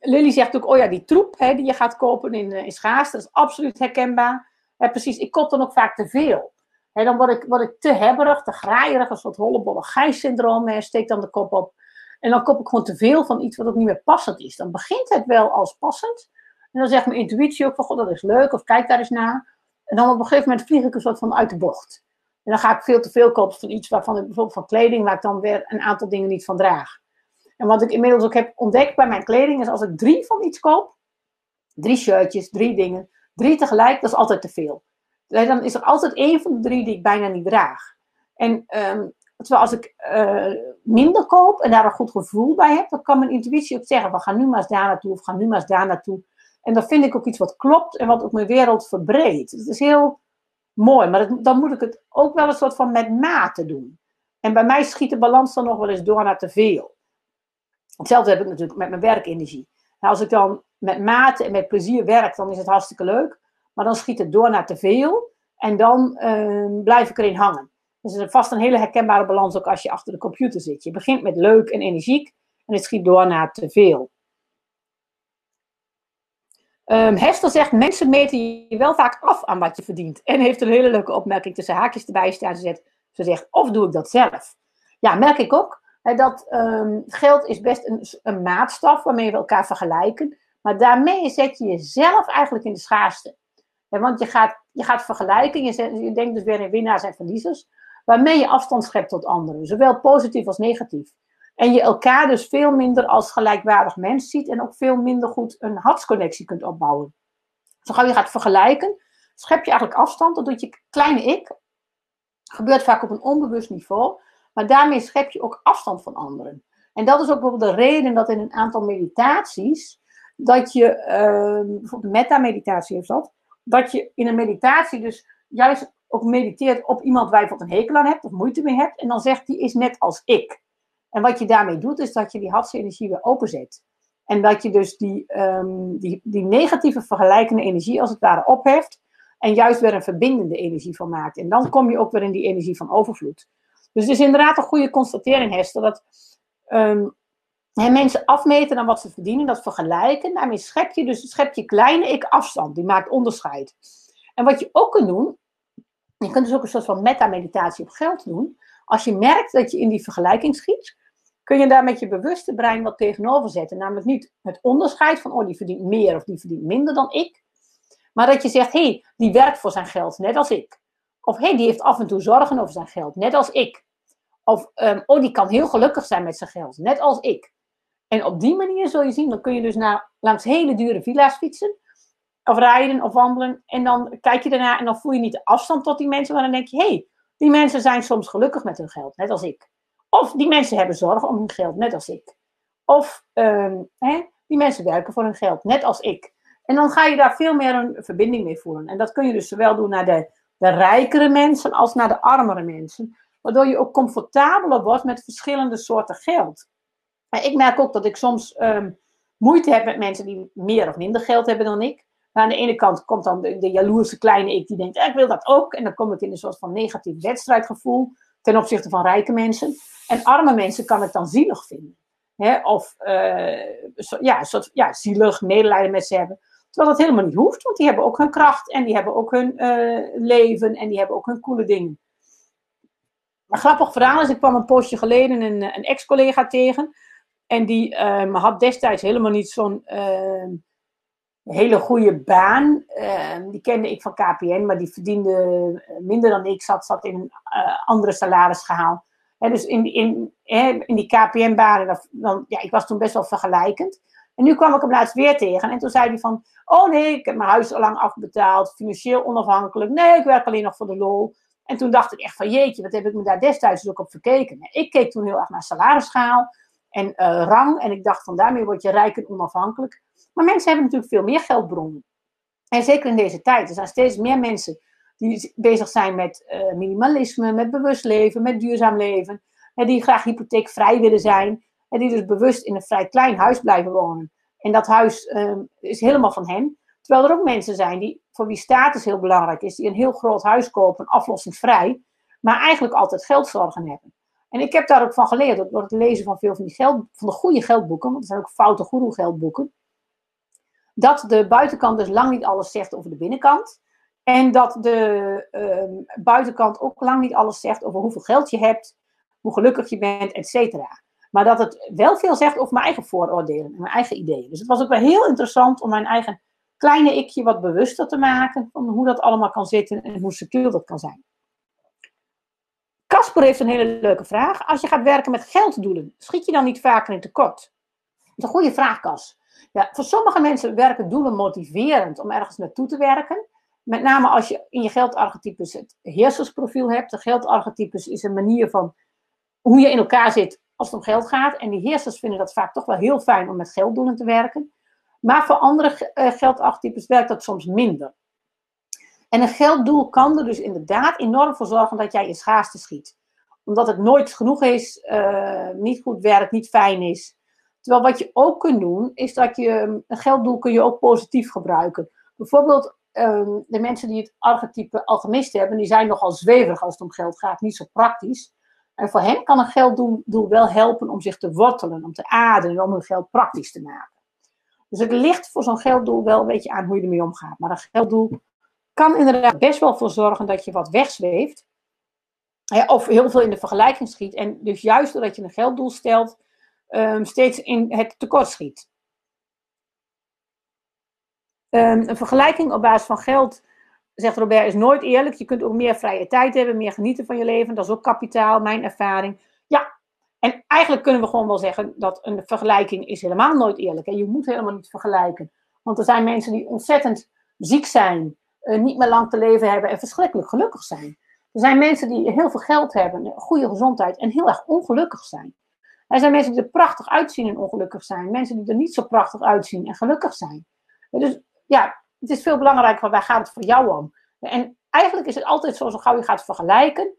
Lily zegt ook, oh ja, die troep die je gaat kopen in, eh, in dat is absoluut herkenbaar. Precies, ik koop dan ook vaak te veel. dan word ik, word ik te hebberig, te graaierig, een soort hollebolle gijs-syndroom, steek dan de kop op. En dan koop ik gewoon te veel van iets wat ook niet meer passend is. Dan begint het wel als passend. En dan zegt mijn intuïtie ook van, god, dat is leuk, of kijk daar eens naar. En dan op een gegeven moment vlieg ik een soort van uit de bocht. En dan ga ik veel te veel kopen van iets waarvan ik bijvoorbeeld van kleding, waar ik dan weer een aantal dingen niet van draag. En wat ik inmiddels ook heb ontdekt bij mijn kleding is als ik drie van iets koop, drie shirtjes, drie dingen, drie tegelijk, dat is altijd te veel. Dan is er altijd één van de drie die ik bijna niet draag. En um, terwijl als ik uh, minder koop en daar een goed gevoel bij heb, dan kan mijn intuïtie ook zeggen: we gaan nu maar eens daar naartoe of gaan nu maar eens daar naartoe. En dan vind ik ook iets wat klopt en wat ook mijn wereld verbreedt. Het is heel mooi, maar dan moet ik het ook wel een soort van met mate doen. En bij mij schiet de balans dan nog wel eens door naar te veel. Hetzelfde heb ik natuurlijk met mijn werkenergie. Nou, als ik dan met mate en met plezier werk, dan is het hartstikke leuk. Maar dan schiet het door naar te veel. En dan uh, blijf ik erin hangen. Dus het is vast een hele herkenbare balans ook als je achter de computer zit. Je begint met leuk en energiek en het schiet door naar te veel. Um, Hester zegt, mensen meten je wel vaak af aan wat je verdient. En heeft een hele leuke opmerking tussen haakjes erbij staan. Ze zegt, ze zegt of doe ik dat zelf? Ja, merk ik ook. Dat um, geld is best een, een maatstaf waarmee we elkaar vergelijken. Maar daarmee zet je jezelf eigenlijk in de schaarste. Ja, want je gaat, je gaat vergelijken, je, je denkt dus weer in winnaars en verliezers, waarmee je afstand schept tot anderen, zowel positief als negatief. En je elkaar dus veel minder als gelijkwaardig mens ziet en ook veel minder goed een hartsconnectie kunt opbouwen. Zo gauw je gaat vergelijken, schep je eigenlijk afstand, dat doet je kleine ik. Gebeurt vaak op een onbewust niveau, maar daarmee schep je ook afstand van anderen. En dat is ook bijvoorbeeld de reden dat in een aantal meditaties, dat je, uh, bijvoorbeeld meta-meditatie heeft dat, dat je in een meditatie dus juist ook mediteert op iemand waar je wat een hekel aan hebt of moeite mee hebt. En dan zegt die is net als ik. En wat je daarmee doet, is dat je die hartsenergie weer openzet. En dat je dus die, um, die, die negatieve vergelijkende energie als het ware opheft. En juist weer een verbindende energie van maakt. En dan kom je ook weer in die energie van overvloed. Dus het is inderdaad een goede constatering, Hester, dat um, mensen afmeten aan wat ze verdienen, dat vergelijken. Daarmee schep je dus schep je kleine ik afstand, die maakt onderscheid. En wat je ook kunt doen, je kunt dus ook een soort van meta-meditatie op geld doen. Als je merkt dat je in die vergelijking schiet, kun je daar met je bewuste brein wat tegenover zetten. Namelijk niet het onderscheid van, oh, die verdient meer of die verdient minder dan ik. Maar dat je zegt, hé, hey, die werkt voor zijn geld, net als ik. Of hé, hey, die heeft af en toe zorgen over zijn geld, net als ik. Of, um, oh, die kan heel gelukkig zijn met zijn geld, net als ik. En op die manier zul je zien, dan kun je dus naar, langs hele dure villa's fietsen. Of rijden of wandelen. En dan kijk je daarna en dan voel je niet de afstand tot die mensen. Maar dan denk je, hé, hey, die mensen zijn soms gelukkig met hun geld, net als ik. Of die mensen hebben zorgen om hun geld, net als ik. Of um, hè, die mensen werken voor hun geld, net als ik. En dan ga je daar veel meer een verbinding mee voelen. En dat kun je dus zowel doen naar de, de rijkere mensen als naar de armere mensen. Waardoor je ook comfortabeler wordt met verschillende soorten geld. Maar ik merk ook dat ik soms um, moeite heb met mensen die meer of minder geld hebben dan ik. Maar aan de ene kant komt dan de, de jaloerse kleine ik die denkt, ik wil dat ook. En dan kom ik in een soort van negatief wedstrijdgevoel ten opzichte van rijke mensen. En arme mensen kan ik dan zielig vinden. Hè? Of uh, ja, ja, zielig medelijden met ze hebben. Terwijl dat helemaal niet hoeft, want die hebben ook hun kracht en die hebben ook hun uh, leven en die hebben ook hun coole dingen. Een grappig verhaal is, ik kwam een postje geleden een, een ex-collega tegen. En die um, had destijds helemaal niet zo'n uh, hele goede baan. Uh, die kende ik van KPN, maar die verdiende eh, minder dan ik. Zat, zat in een uh, andere salarisgehaal. He, dus in, in, in die KPN-banen, ja, ik was toen best wel vergelijkend. En nu kwam ik hem laatst weer tegen. En toen zei hij van, oh nee, ik heb mijn huis al lang afbetaald. Financieel onafhankelijk. Nee, ik werk alleen nog voor de lol. En toen dacht ik echt van, jeetje, wat heb ik me daar destijds dus ook op verkeken. Ik keek toen heel erg naar salarisschaal en uh, rang. En ik dacht van daarmee word je rijk en onafhankelijk. Maar mensen hebben natuurlijk veel meer geldbronnen. En zeker in deze tijd. Er zijn steeds meer mensen die bezig zijn met uh, minimalisme, met bewust leven, met duurzaam leven. En die graag hypotheekvrij willen zijn. En die dus bewust in een vrij klein huis blijven wonen. En dat huis uh, is helemaal van hen. Terwijl er ook mensen zijn die, voor wie status heel belangrijk is. Die een heel groot huis kopen, aflossingsvrij. Maar eigenlijk altijd geldzorgen hebben. En ik heb daar ook van geleerd, door het lezen van veel van die geld, van de goede geldboeken, want er zijn ook foute goede geldboeken, dat de buitenkant dus lang niet alles zegt over de binnenkant. En dat de uh, buitenkant ook lang niet alles zegt over hoeveel geld je hebt, hoe gelukkig je bent, et cetera. Maar dat het wel veel zegt over mijn eigen vooroordelen en mijn eigen ideeën. Dus het was ook wel heel interessant om mijn eigen kleine ikje wat bewuster te maken van hoe dat allemaal kan zitten en hoe secuur dat kan zijn. Casper heeft een hele leuke vraag. Als je gaat werken met gelddoelen, schiet je dan niet vaker in tekort? Dat is een goede vraag, Cas. Ja, voor sommige mensen werken doelen motiverend om ergens naartoe te werken. Met name als je in je geldarchetypes het heersersprofiel hebt. De geldarchetypes is een manier van hoe je in elkaar zit als het om geld gaat. En die heersers vinden dat vaak toch wel heel fijn om met gelddoelen te werken. Maar voor andere uh, geldarchetypes werkt dat soms minder. En een gelddoel kan er dus inderdaad enorm voor zorgen dat jij in schaarste schiet. Omdat het nooit genoeg is, uh, niet goed werkt, niet fijn is. Terwijl wat je ook kunt doen, is dat je een gelddoel kun je ook positief gebruiken. Bijvoorbeeld um, de mensen die het archetype alchemist hebben, die zijn nogal zweverig als het om geld gaat, niet zo praktisch. En voor hen kan een gelddoel wel helpen om zich te wortelen, om te ademen en om hun geld praktisch te maken. Dus het ligt voor zo'n gelddoel wel een beetje aan hoe je ermee omgaat. Maar een gelddoel kan inderdaad best wel voor zorgen dat je wat wegzweeft. Of heel veel in de vergelijking schiet. En dus juist doordat je een gelddoel stelt, um, steeds in het tekort schiet. Um, een vergelijking op basis van geld, zegt Robert, is nooit eerlijk. Je kunt ook meer vrije tijd hebben, meer genieten van je leven. Dat is ook kapitaal, mijn ervaring. Ja, en eigenlijk kunnen we gewoon wel zeggen dat een vergelijking is helemaal nooit eerlijk. En je moet helemaal niet vergelijken. Want er zijn mensen die ontzettend ziek zijn, niet meer lang te leven hebben en verschrikkelijk gelukkig zijn. Er zijn mensen die heel veel geld hebben, goede gezondheid en heel erg ongelukkig zijn. Er zijn mensen die er prachtig uitzien en ongelukkig zijn. Mensen die er niet zo prachtig uitzien en gelukkig zijn. Dus ja, het is veel belangrijker, waar gaat het voor jou om? En eigenlijk is het altijd zo, zo gauw je gaat vergelijken,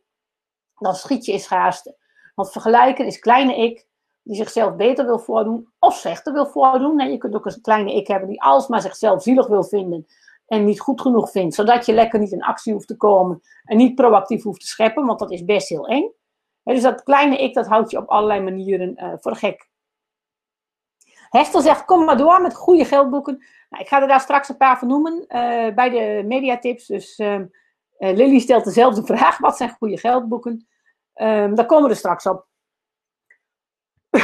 dan schiet je in schaarste. Want vergelijken is kleine ik, die zichzelf beter wil voordoen, of slechter wil voordoen. je kunt ook een kleine ik hebben die alsmaar zichzelf zielig wil vinden en niet goed genoeg vindt, zodat je lekker niet in actie hoeft te komen en niet proactief hoeft te scheppen, want dat is best heel eng. dus dat kleine ik, dat houdt je op allerlei manieren uh, voor gek. Hester zegt, kom maar door met goede geldboeken. Nou, ik ga er daar straks een paar van noemen uh, bij de mediatips. Dus uh, Lily stelt dezelfde vraag, wat zijn goede geldboeken? Um, daar komen we er straks op.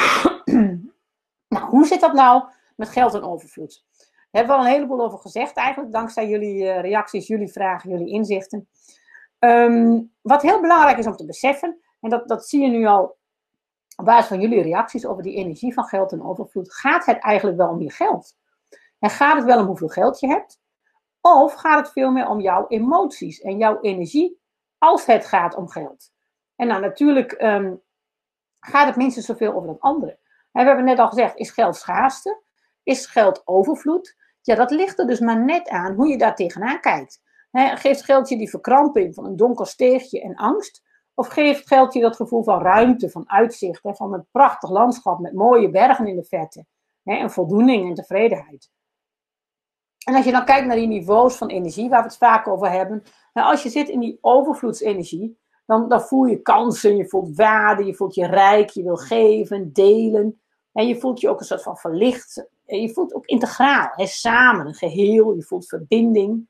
nou, hoe zit dat nou met geld en overvloed? Hebben we al een heleboel over gezegd eigenlijk, dankzij jullie uh, reacties, jullie vragen, jullie inzichten. Um, wat heel belangrijk is om te beseffen, en dat, dat zie je nu al op basis van jullie reacties over die energie van geld en overvloed, gaat het eigenlijk wel om je geld? En gaat het wel om hoeveel geld je hebt? Of gaat het veel meer om jouw emoties en jouw energie als het gaat om geld? En nou, natuurlijk um, gaat het minstens zoveel over dat andere. We hebben net al gezegd, is geld schaarste? Is geld overvloed? Ja, dat ligt er dus maar net aan hoe je daar tegenaan kijkt. geeft geld je die verkramping van een donker steegje en angst? Of geeft geld je dat gevoel van ruimte, van uitzicht, van een prachtig landschap met mooie bergen in de verte? en voldoening en tevredenheid. En als je dan kijkt naar die niveaus van energie, waar we het vaak over hebben. Nou, als je zit in die overvloedsenergie, dan, dan voel je kansen, je voelt waarde, je voelt je rijk, je wil geven, delen. En je voelt je ook een soort van verlicht. Je voelt ook integraal, hè, samen, een geheel. Je voelt verbinding.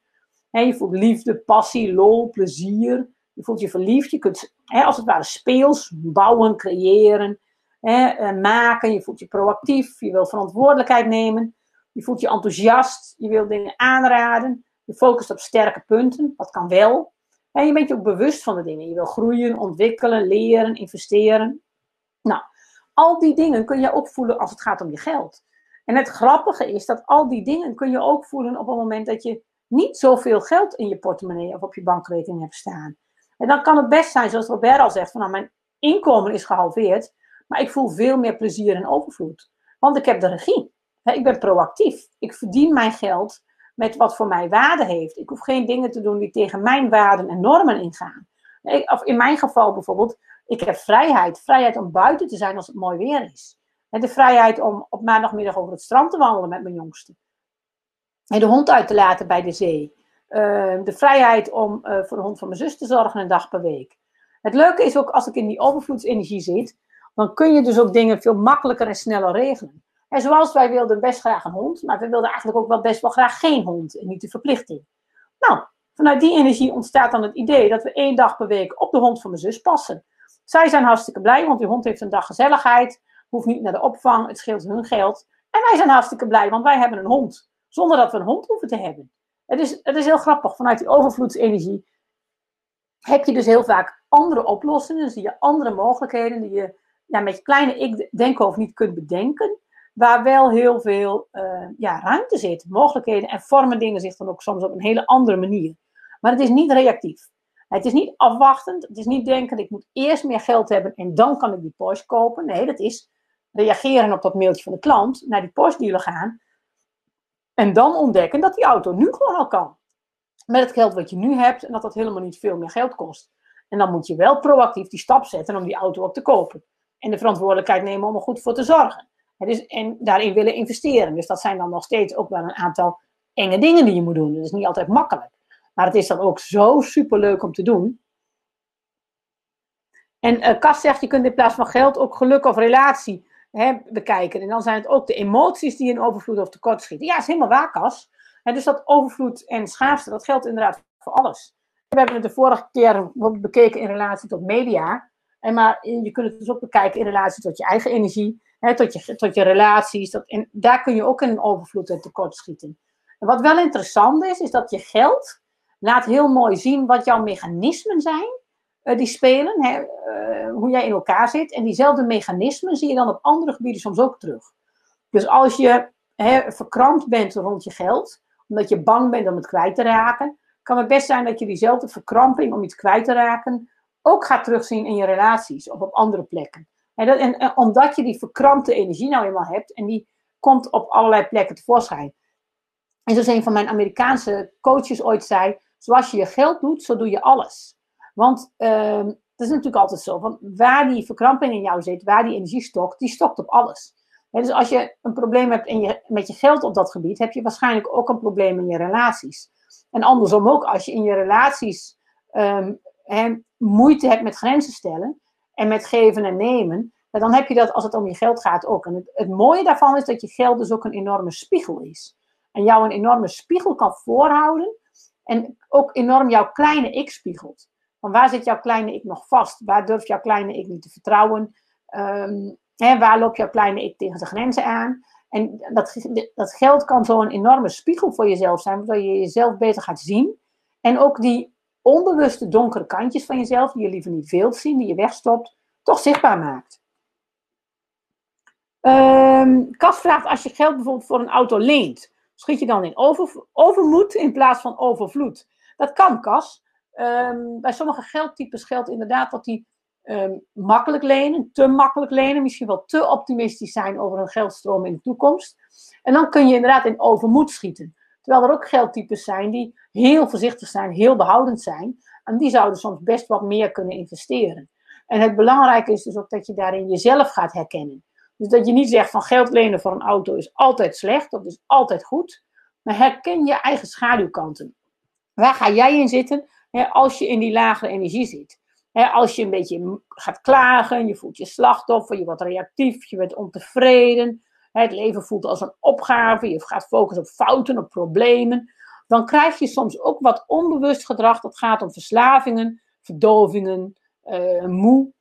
En je voelt liefde, passie, lol, plezier. Je voelt je verliefd. Je kunt hè, als het ware speels bouwen, creëren, hè, eh, maken. Je voelt je proactief. Je wil verantwoordelijkheid nemen. Je voelt je enthousiast. Je wil dingen aanraden. Je focust op sterke punten. Dat kan wel. En je bent je ook bewust van de dingen. Je wil groeien, ontwikkelen, leren, investeren. Nou, al die dingen kun je ook voelen als het gaat om je geld. En het grappige is dat al die dingen kun je ook voelen op het moment dat je niet zoveel geld in je portemonnee of op je bankrekening hebt staan. En dan kan het best zijn, zoals Robert al zegt, van nou, mijn inkomen is gehalveerd, maar ik voel veel meer plezier en overvloed. Want ik heb de regie. Ik ben proactief. Ik verdien mijn geld met wat voor mij waarde heeft. Ik hoef geen dingen te doen die tegen mijn waarden en normen ingaan. of in mijn geval bijvoorbeeld, ik heb vrijheid. Vrijheid om buiten te zijn als het mooi weer is. En de vrijheid om op maandagmiddag over het strand te wandelen met mijn jongste. En de hond uit te laten bij de zee. Ehm, de vrijheid om uh, voor de hond van mijn zus te zorgen een dag per week. Het leuke is ook als ik in die overvloedsenergie zit, dan kun je dus ook dingen veel makkelijker en sneller regelen. En zoals wij wilden best graag een hond, maar we wilden eigenlijk ook wel best wel graag geen hond en niet de verplichting. Nou, vanuit die energie ontstaat dan het idee dat we één dag per week op de hond van mijn zus passen. Zij zijn hartstikke blij, want die hond heeft een dag gezelligheid, hoeft niet naar de opvang, het scheelt hun geld. En wij zijn hartstikke blij, want wij hebben een hond. zonder dat we een hond hoeven te hebben. Het is, het is heel grappig, vanuit die overvloedsenergie heb je dus heel vaak andere oplossingen, zie je andere mogelijkheden die je ja, met je kleine ik of niet kunt bedenken, waar wel heel veel uh, ja, ruimte zit, mogelijkheden en vormen dingen zich dan ook soms op een hele andere manier. Maar het is niet reactief. Het is niet afwachtend, het is niet denken, ik moet eerst meer geld hebben en dan kan ik die Porsche kopen. Nee, dat is reageren op dat mailtje van de klant, naar die Porsche dealer gaan en dan ontdekken dat die auto nu gewoon al kan. Met het geld wat je nu hebt en dat dat helemaal niet veel meer geld kost. En dan moet je wel proactief die stap zetten om die auto ook te kopen. En de verantwoordelijkheid nemen om er goed voor te zorgen. Dus, en daarin willen investeren. Dus dat zijn dan nog steeds ook wel een aantal enge dingen die je moet doen. Dat is niet altijd makkelijk. Maar het is dan ook zo superleuk om te doen. En uh, Kas zegt, je kunt in plaats van geld ook geluk of relatie hè, bekijken. En dan zijn het ook de emoties die in overvloed of tekort schieten. Ja, is helemaal waar, Kas. En dus dat overvloed en schaarste, dat geldt inderdaad voor alles. We hebben het de vorige keer bekeken in relatie tot media. En maar je kunt het dus ook bekijken in relatie tot je eigen energie, hè, tot, je, tot je relaties. Dat, en daar kun je ook in overvloed en tekort schieten. En wat wel interessant is, is dat je geld laat heel mooi zien wat jouw mechanismen zijn die spelen, hè, uh, hoe jij in elkaar zit. En diezelfde mechanismen zie je dan op andere gebieden soms ook terug. Dus als je hè, verkrampt bent rond je geld, omdat je bang bent om het kwijt te raken, kan het best zijn dat je diezelfde verkramping om iets kwijt te raken ook gaat terugzien in je relaties of op andere plekken. En, dat, en, omdat je die verkrampte energie nou eenmaal hebt en die komt op allerlei plekken tevoorschijn. En zoals een van mijn Amerikaanse coaches ooit zei, zoals je je geld doet, zo doe je alles. Want uh, dat is natuurlijk altijd zo, van waar die verkramping in jou zit, waar die energie stokt, die stokt op alles. dus als je een probleem hebt in je, met je geld op dat gebied, heb je waarschijnlijk ook een probleem in je relaties. En andersom ook, als je in je relaties um, moeite hebt met grenzen stellen en met geven en nemen, dan heb je dat als het om je geld gaat ook. En het, het mooie daarvan is dat je geld dus ook een enorme spiegel is. En jou een enorme spiegel kan voorhouden en ook enorm jouw kleine ik spiegelt. Van waar zit jouw kleine ik nog vast? Waar durft jouw kleine ik niet te vertrouwen? Um, hè, waar loopt jouw kleine ik tegen de grenzen aan? En dat, dat geld kan zo'n enorme spiegel voor jezelf zijn, waardoor je jezelf beter gaat zien. En ook die onbewuste donkere kantjes van jezelf, die je liever niet wilt zien, die je wegstopt, toch zichtbaar maakt. Kas vraagt, als je geld bijvoorbeeld voor een auto leent, schiet je dan in over, overmoed in plaats van overvloed? Dat kan, Kas. Um, bij sommige geldtypes geldt inderdaad dat die um, makkelijk lenen, te makkelijk lenen, misschien wel te optimistisch zijn over een geldstroom in de toekomst. En dan kun je inderdaad in overmoed schieten. Terwijl er ook geldtypes zijn die heel voorzichtig zijn, heel behoudend zijn. En die zouden soms best wat meer kunnen investeren. En het belangrijke is dus ook dat je daarin jezelf gaat herkennen. Dus dat je niet zegt van geld lenen voor een auto is altijd slecht, of is altijd goed. Maar herken je eigen schaduwkanten. Waar ga jij in zitten als je in die lagere energie zit? Als je een beetje gaat klagen, je voelt je slachtoffer, je wordt reactief, je bent ontevreden. Het leven voelt als een opgave, je gaat focussen op fouten, op problemen. Dan krijg je soms ook wat onbewust gedrag. Dat gaat om verslavingen, verdovingen, uh, moe.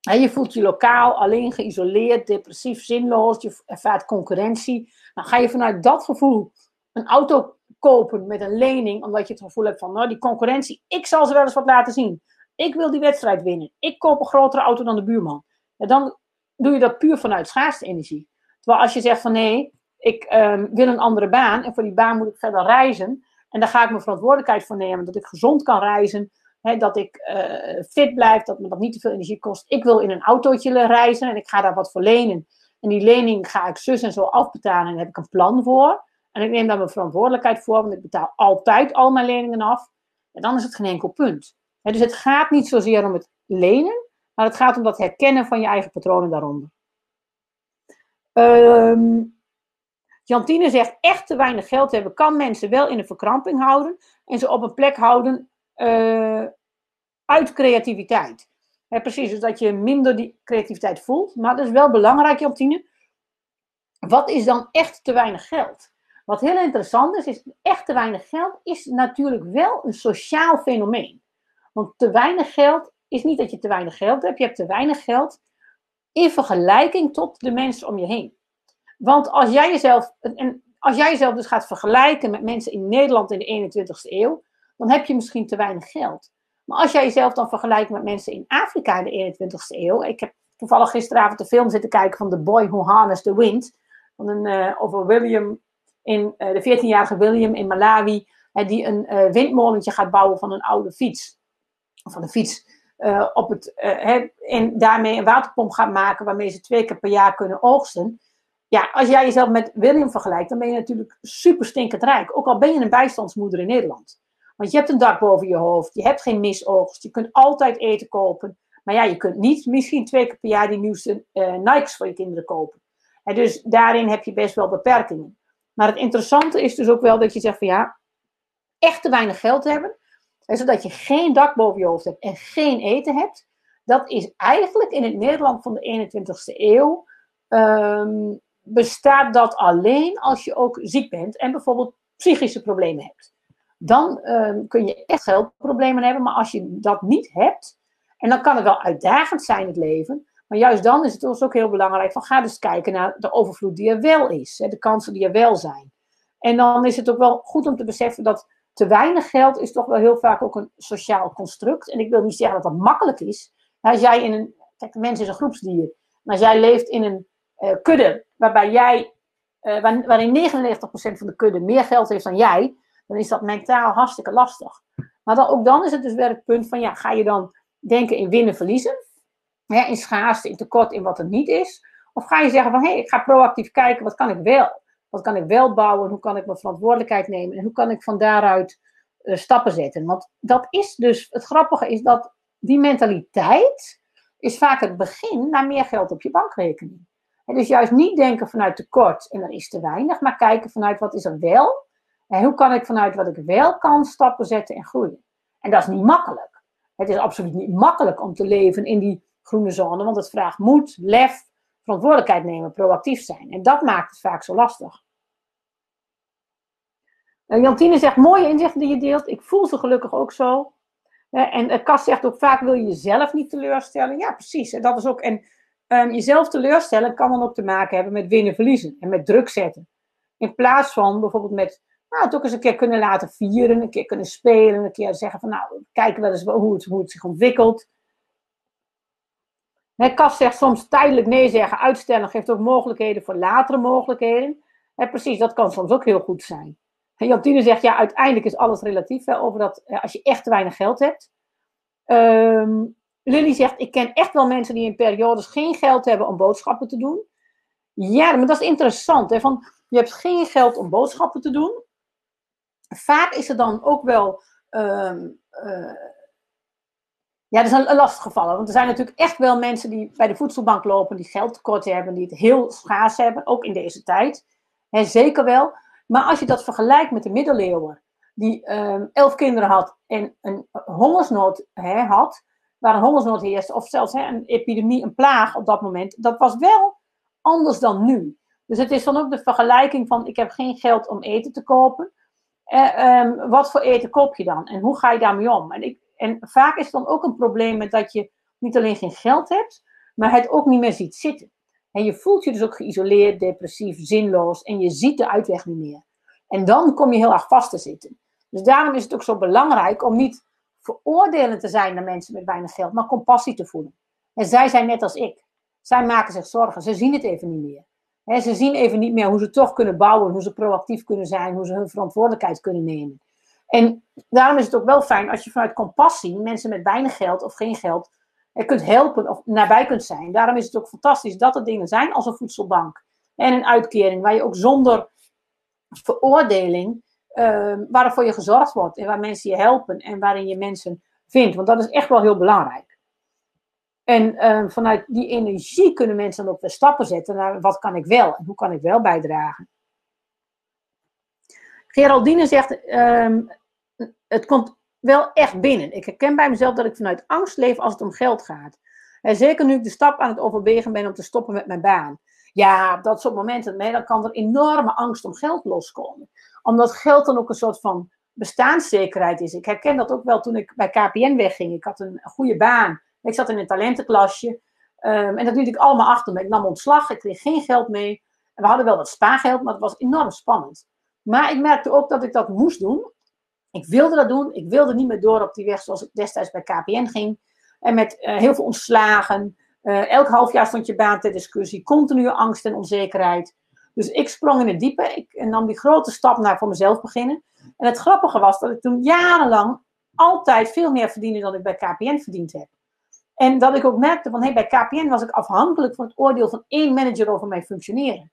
je voelt je lokaal alleen geïsoleerd, depressief, zinloos. Je ervaart concurrentie. Dan ga je vanuit dat gevoel een auto kopen met een lening, omdat je het gevoel hebt van, nou, die concurrentie, ik zal ze wel eens wat laten zien. Ik wil die wedstrijd winnen. Ik koop een grotere auto dan de buurman. En dan doe je dat puur vanuit schaarste energie. Terwijl als je zegt van nee, ik um, wil een andere baan en voor die baan moet ik verder reizen. En daar ga ik mijn verantwoordelijkheid voor nemen. Dat ik gezond kan reizen. Dat ik uh, fit blijf. Dat me dat niet te veel energie kost. Ik wil in een autootje reizen en ik ga daar wat voor lenen. En die lening ga ik zus en zo afbetalen. En daar heb ik een plan voor. En ik neem daar mijn verantwoordelijkheid voor. Want ik betaal altijd al mijn leningen af. En dan is het geen enkel punt. Dus het gaat niet zozeer om het lenen. Maar het gaat om dat herkennen van je eigen patronen daaronder. Um, Jantine zegt, echt te weinig geld hebben kan mensen wel in een verkramping houden en ze op een plek houden uh, uit creativiteit. precies, dus dat je minder die creativiteit voelt. Maar dat is wel belangrijk, Jantine. Wat is dan echt te weinig geld? Wat heel interessant is, is echt te weinig geld is natuurlijk wel een sociaal fenomeen. Want te weinig geld is niet dat je te weinig geld hebt. Je hebt te weinig geld in vergelijking tot de mensen om je heen. Want als jij jezelf, en als jij jezelf dus gaat vergelijken met mensen in Nederland in de 21ste eeuw, dan heb je misschien te weinig geld. Maar als jij jezelf dan vergelijkt met mensen in Afrika in de 21ste eeuw. Ik heb toevallig gisteravond de film zitten kijken van The Boy Who Harnessed the Wind. Van een, uh, over William, in, uh, de 14-jarige William in Malawi. Uh, die een windmolentje gaat bouwen van een oude fiets. Van een fiets. op het, en daarmee een waterpomp gaat maken waarmee ze twee keer per jaar kunnen oogsten. Ja, als jij jezelf met William vergelijkt, dan ben je natuurlijk super stinkend rijk. Ook al ben je een bijstandsmoeder in Nederland. Want je hebt een dak boven je hoofd, je hebt geen misoogst, je kunt altijd eten kopen. Maar ja, je kunt niet misschien twee keer per jaar die nieuwste Nikes voor je kinderen kopen. En dus daarin heb je best wel beperkingen. Maar het interessante is dus ook wel dat je zegt van ja, echt te weinig geld hebben, zodat je geen dak boven je hoofd hebt en geen eten hebt. Dat is eigenlijk in het Nederland van de 21ste eeuw um, bestaat dat alleen als je ook ziek bent en bijvoorbeeld psychische problemen hebt. Dan um, kun je echt geldproblemen hebben, maar als je dat niet hebt, en dan kan het wel uitdagend zijn, het leven, maar juist dan is het ons ook heel belangrijk van ga dus kijken naar de overvloed die er wel is, hè, de kansen die er wel zijn. En dan is het ook wel goed om te beseffen dat te weinig geld is toch wel heel vaak ook een sociaal construct. En ik wil niet zeggen dat dat makkelijk is. Als jij in een, kijk, de mens is een groepsdier. Maar als jij leeft in een uh, kudde waarbij jij, uh, waarin 99% van de kudde meer geld heeft dan jij, dan is dat mentaal hartstikke lastig. Maar dan, ook dan is het dus weer het punt van, ja, ga je dan denken in winnen, verliezen? Hè, in schaarste, in tekort, in wat er niet is? Of ga je zeggen van, hé, hey, ik ga proactief kijken, wat kan ik wel? Wat kan ik wel bouwen? Hoe kan ik mijn verantwoordelijkheid nemen? En hoe kan ik van daaruit uh, stappen zetten? Want dat is dus, het grappige is dat die mentaliteit is vaak het begin naar meer geld op je bankrekening. En dus juist niet denken vanuit tekort en er is te weinig, maar kijken vanuit wat is er wel. En hoe kan ik vanuit wat ik wel kan stappen zetten en groeien. En dat is niet makkelijk. Het is absoluut niet makkelijk om te leven in die groene zone, want het vraagt moed, lef, verantwoordelijkheid nemen, proactief zijn. En dat maakt het vaak zo lastig. Uh, Jantine zegt, mooie inzichten die je deelt. Ik voel ze gelukkig ook zo. Uh, en Kas zegt ook, vaak wil je jezelf niet teleurstellen. Ja, precies. En dat is ook, en um, jezelf teleurstellen kan dan ook te maken hebben met winnen, verliezen. En met druk zetten. In plaats van bijvoorbeeld met nou, het ook eens een keer kunnen laten vieren, een keer kunnen spelen, een keer zeggen van nou, kijken wel eens hoe het zich ontwikkelt. He, Kas zegt soms tijdelijk nee zeggen, uitstellen geeft ook mogelijkheden voor latere mogelijkheden. He, precies, dat kan soms ook heel goed zijn. En Jantine zegt, ja, uiteindelijk is alles relatief, hè, over dat als je echt te weinig geld hebt. Um, Lily zegt, ik ken echt wel mensen die in periodes geen geld hebben om boodschappen te doen. Ja, maar dat is interessant. Van, je hebt geen geld om boodschappen te doen. Vaak is het dan ook wel. Um, uh, ja, dat is een lastig geval. Want er zijn natuurlijk echt wel mensen die bij de voedselbank lopen, die geld tekort hebben, die het heel schaars hebben, ook in deze tijd. Zeker wel. Maar als je dat vergelijkt met de middeleeuwen, die um, elf kinderen had en een hongersnood had, waar een hongersnood heerst, of zelfs een epidemie, een plaag op dat moment, dat was wel anders dan nu. Dus het is dan ook de vergelijking van: ik heb geen geld om eten te kopen. Eh, um, wat voor eten koop je dan? En hoe ga je daarmee om? En, ik, en vaak is het dan ook een probleem met dat je niet alleen geen geld hebt, maar het ook niet meer ziet zitten. En je voelt je dus ook geïsoleerd, depressief, zinloos en je ziet de uitweg niet meer. En dan kom je heel erg vast te zitten. Dus daarom is het ook zo belangrijk om niet veroordelend te zijn naar mensen met weinig geld, maar compassie te voelen. En zij zijn net als ik. Zij maken zich zorgen. Ze zien het even niet meer. ze zien even niet meer hoe ze toch kunnen bouwen, hoe ze proactief kunnen zijn, hoe ze hun verantwoordelijkheid kunnen nemen. En daarom is het ook wel fijn als je vanuit compassie mensen met weinig geld of geen geld kunt helpen of nabij kunt zijn. Daarom is het ook fantastisch dat er dingen zijn als een voedselbank en een uitkering, waar je ook zonder veroordeling uh, waarvoor je gezorgd wordt en waar mensen je helpen en waarin je mensen vindt. Want dat is echt wel heel belangrijk. En uh, vanuit die energie kunnen mensen dan ook weer stappen zetten naar wat kan ik wel en hoe kan ik wel bijdragen. Geraldine zegt, um, het komt wel echt binnen. Ik herken bij mezelf dat ik vanuit angst leef als het om geld gaat. En zeker nu ik de stap aan het overwegen ben om te stoppen met mijn baan. Ja, dat soort momenten, dan kan er enorme angst om geld loskomen omdat geld dan ook een soort van bestaanszekerheid is. Ik herken dat ook wel toen ik bij KPN wegging. Ik had een goede baan. Ik zat in een talentenklasje. Um, en dat liet ik allemaal achter me. Ik nam ontslag. Ik kreeg geen geld mee. En we hadden wel wat spaargeld, maar het was enorm spannend. Maar ik merkte ook dat ik dat moest doen. Ik wilde dat doen. Ik wilde niet meer door op die weg zoals ik destijds bij KPN ging. En met uh, heel veel ontslagen. Uh, elk half jaar stond je baan ter discussie. Continue angst en onzekerheid. Dus ik sprong in het diepe. Ik nam die grote stap naar voor mezelf beginnen. En het grappige was dat ik toen jarenlang altijd veel meer verdiende dan ik bij KPN verdiend heb. En dat ik ook merkte van, hey, bij KPN was ik afhankelijk van het oordeel van één manager over mijn functioneren.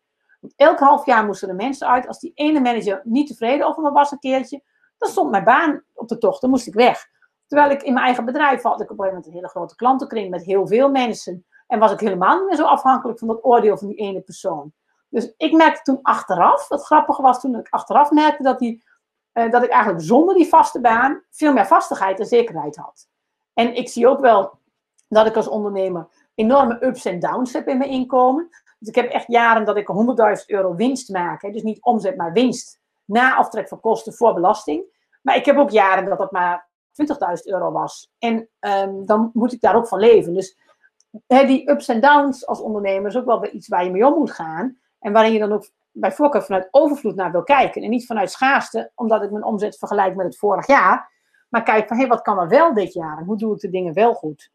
Elk half jaar moesten er mensen uit. Als die ene manager niet tevreden over me was een keertje, dan stond mijn baan op de tocht. Dan moest ik weg. Terwijl ik in mijn eigen bedrijf had ik op een moment een hele grote klantenkring met heel veel mensen. En was ik helemaal niet meer zo afhankelijk van dat oordeel van die ene persoon. Dus ik merkte toen achteraf, wat grappige was toen ik achteraf merkte dat, die, uh, dat ik eigenlijk zonder die vaste baan veel meer vastigheid en zekerheid had. En ik zie ook wel dat ik als ondernemer enorme ups en downs heb in mijn inkomen. Dus ik heb echt jaren dat ik 100.000 euro winst maak. Hè, dus niet omzet, maar winst. Na aftrek van kosten voor belasting. Maar ik heb ook jaren dat dat maar 20.000 euro was. En um, dan moet ik daar ook van leven. Dus hè, die ups en downs als ondernemer is ook wel iets waar je mee om moet gaan. En waarin je dan ook bij voorkeur vanuit overvloed naar wil kijken. En niet vanuit schaarste, omdat ik mijn omzet vergelijk met het vorig jaar. Maar kijk van, hé, wat kan er wel dit jaar? En hoe doe ik de dingen wel goed?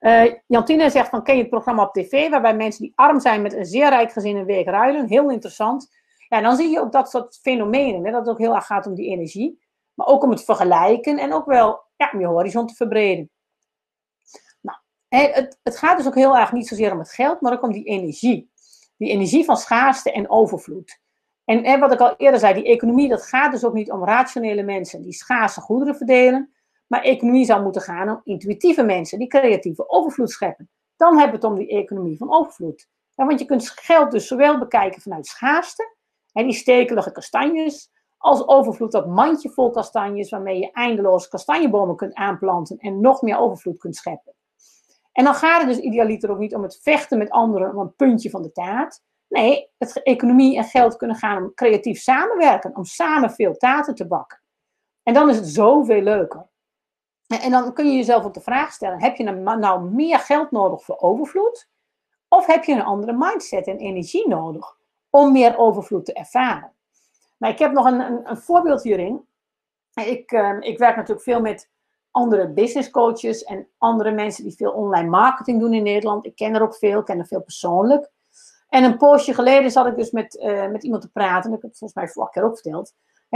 Uh, Jantine zegt van, ken je het programma op tv, waarbij mensen die arm zijn met een zeer rijk gezin een week ruilen? Heel interessant. Ja, dan zie je ook dat soort fenomenen, hè, dat het ook heel erg gaat om die energie. Maar ook om het vergelijken en ook wel ja, om je horizon te verbreden. Nou, het, het gaat dus ook heel erg niet zozeer om het geld, maar ook om die energie. Die energie van schaarste en overvloed. En, en wat ik al eerder zei, die economie, dat gaat dus ook niet om rationele mensen die schaarse goederen verdelen. Maar economie zou moeten gaan om intuïtieve mensen die creatieve overvloed scheppen. Dan hebben we het om die economie van overvloed. Ja, want je kunt geld dus zowel bekijken vanuit schaarste, hè, die stekelige kastanjes, als overvloed dat mandje vol kastanjes, waarmee je eindeloos kastanjebomen kunt aanplanten en nog meer overvloed kunt scheppen. En dan gaat het dus idealiter ook niet om het vechten met anderen om een puntje van de taart. Nee, het, economie en geld kunnen gaan om creatief samenwerken, om samen veel taarten te bakken. En dan is het zoveel leuker. En dan kun je jezelf ook de vraag stellen: heb je nou, meer geld nodig voor overvloed? Of heb je een andere mindset en energie nodig om meer overvloed te ervaren? Nou, ik heb nog een, een, een voorbeeld hierin. Ik, uh, ik werk natuurlijk veel met andere business coaches en andere mensen die veel online marketing doen in Nederland. Ik ken er ook veel, ik ken er veel persoonlijk. En een poosje geleden zat ik dus met, uh, met iemand te praten, dat heb ik volgens mij vorige keer ook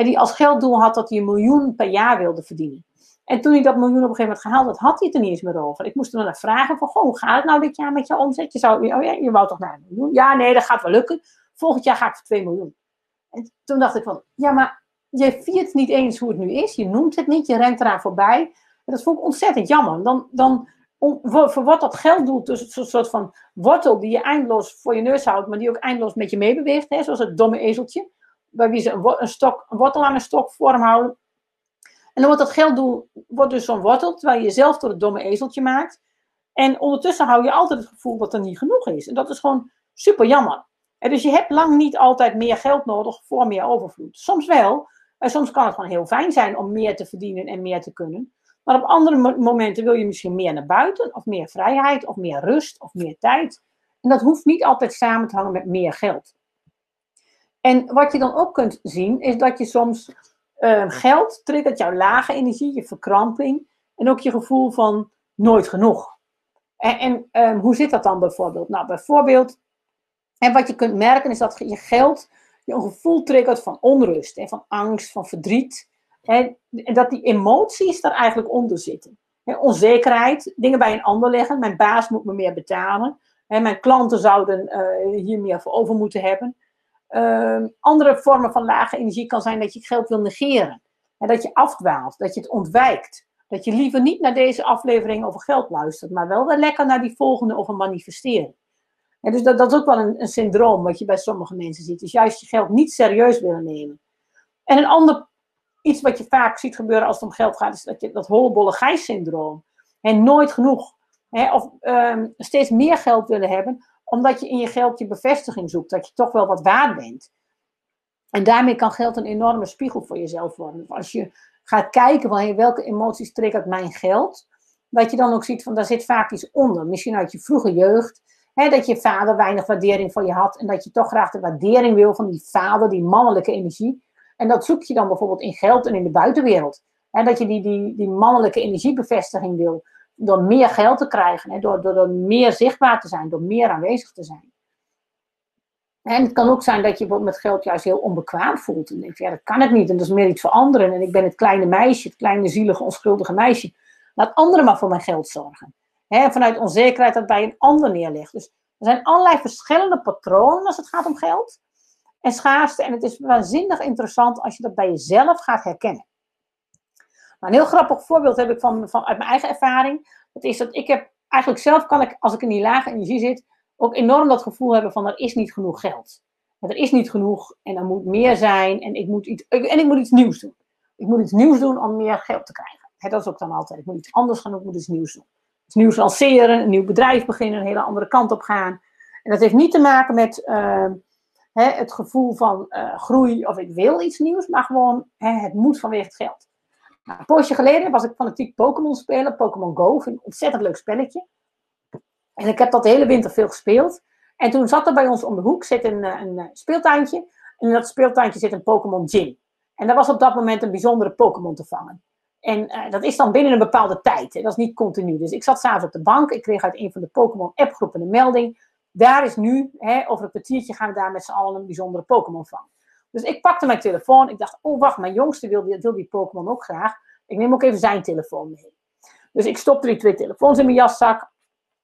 die als gelddoel had dat hij een miljoen per jaar wilde verdienen. En toen hij dat miljoen op een gegeven moment gehaald had, had hij het er niet eens meer over. Ik moest hem dan vragen van, hoe gaat het nou dit jaar met je omzet? Je, zou, oh ja, je wou toch naar een miljoen? Ja, nee, dat gaat wel lukken. Volgend jaar ga ik voor 2 miljoen. En toen dacht ik van, ja, maar je viert niet eens hoe het nu is. Je noemt het niet, je rent eraan voorbij. En dat vond ik ontzettend jammer. Dan, dan wordt dat gelddoel dus een soort van wortel die je eindeloos voor je neus houdt, maar die ook eindeloos met je meebeweegt. Hè, zoals het domme ezeltje. Bij wie ze een, een, stok, een wortel aan een stok vorm houden. En dan wordt dat gelddoel wordt dus zo'n wortel, terwijl je jezelf door het domme ezeltje maakt. En ondertussen hou je altijd het gevoel dat er niet genoeg is. En dat is gewoon super jammer. En dus je hebt lang niet altijd meer geld nodig voor meer overvloed. Soms wel. En soms kan het gewoon heel fijn zijn om meer te verdienen en meer te kunnen. Maar op andere momenten wil je misschien meer naar buiten, of meer vrijheid, of meer rust, of meer tijd. En dat hoeft niet altijd samen te hangen met meer geld. En wat je dan ook kunt zien, is dat je soms uh, geld triggert jouw lage energie, je verkramping en ook je gevoel van nooit genoeg. En, en um, hoe zit dat dan bijvoorbeeld? Nou, bijvoorbeeld, en wat je kunt merken is dat je geld je een gevoel triggert van onrust en van angst, van verdriet. En, en dat die emoties daar eigenlijk onder zitten. onzekerheid, dingen bij een ander leggen. Mijn baas moet me meer betalen. mijn klanten zouden uh, hier meer voor over moeten hebben. Uh, andere vormen van lage energie kan zijn dat je geld wil negeren. En dat je afdwaalt, dat je het ontwijkt. Dat je liever niet naar deze aflevering over geld luistert, maar wel weer lekker naar die volgende over manifesteren. En dus dat, dat is ook wel een, een syndroom wat je bij sommige mensen ziet. Dus juist je geld niet serieus willen nemen. En een ander iets wat je vaak ziet gebeuren als het om geld gaat, is dat je dat hollebolle gijs-syndroom. En nooit genoeg. Hè, of um, steeds meer geld willen hebben, omdat je in je geld je bevestiging zoekt. Dat je toch wel wat waard bent. En daarmee kan geld een enorme spiegel voor jezelf worden. Als je gaat kijken van hey, welke emoties triggert mijn geld, dat je dan ook ziet van daar zit vaak iets onder. Misschien uit je vroege jeugd. dat je vader weinig waardering voor je had en dat je toch graag de waardering wil van die vader, die mannelijke energie. En dat zoek je dan bijvoorbeeld in geld en in de buitenwereld. En dat je die, die, die mannelijke energiebevestiging wil door meer geld te krijgen, door, door, door meer zichtbaar te zijn, door meer aanwezig te zijn. En het kan ook zijn dat je met geld juist heel onbekwaam voelt. En denkt, ja, dat kan ik niet. En dat is meer iets voor anderen. En ik ben het kleine meisje, het kleine zielige, onschuldige meisje. Laat anderen maar voor mijn geld zorgen. Vanuit onzekerheid dat bij een ander neerlegt. Dus er zijn allerlei verschillende patronen als het gaat om geld en schaarste. En het is waanzinnig interessant als je dat bij jezelf gaat herkennen. Nou, een heel grappig voorbeeld heb ik van, van, uit mijn eigen ervaring. Dat is dat ik heb eigenlijk zelf kan ik, als ik in die lage energie zit, ook enorm dat gevoel hebben van er is niet genoeg geld. Er is niet genoeg en er moet meer zijn en ik moet iets, en ik moet iets nieuws doen. Ik moet iets nieuws doen om meer geld te krijgen. dat is ook dan altijd. Ik moet iets anders gaan doen, ik moet iets nieuws doen. Iets nieuws lanceren, een nieuw bedrijf beginnen, een hele andere kant op gaan. En dat heeft niet te maken met uh, het gevoel van uh, groei of ik wil iets nieuws, maar gewoon het moet vanwege het geld. Nou, een poosje geleden was ik fanatiek Pokémon spelen, Pokémon Go, een ontzettend leuk spelletje. En ik heb dat de hele winter veel gespeeld. En toen zat er bij ons om de hoek zit een, eh, een, speeltuintje. En in dat speeltuintje zit een Pokémon Gym. En daar was op dat moment een bijzondere Pokémon te vangen. En uh, dat is dan binnen een bepaalde tijd. Hè? Dat is niet continu. Dus ik zat s'avonds op de bank. Ik kreeg uit een van de Pokémon appgroepen een melding. Daar is nu, hè, over een kwartiertje gaan we daar met z'n allen een bijzondere Pokémon vangen. Dus ik pakte mijn telefoon. Ik dacht, oh wacht, mijn jongste wil, wil die Pokémon ook graag. Ik neem ook even zijn telefoon mee. Dus ik stopte die twee telefoons in mijn jaszak.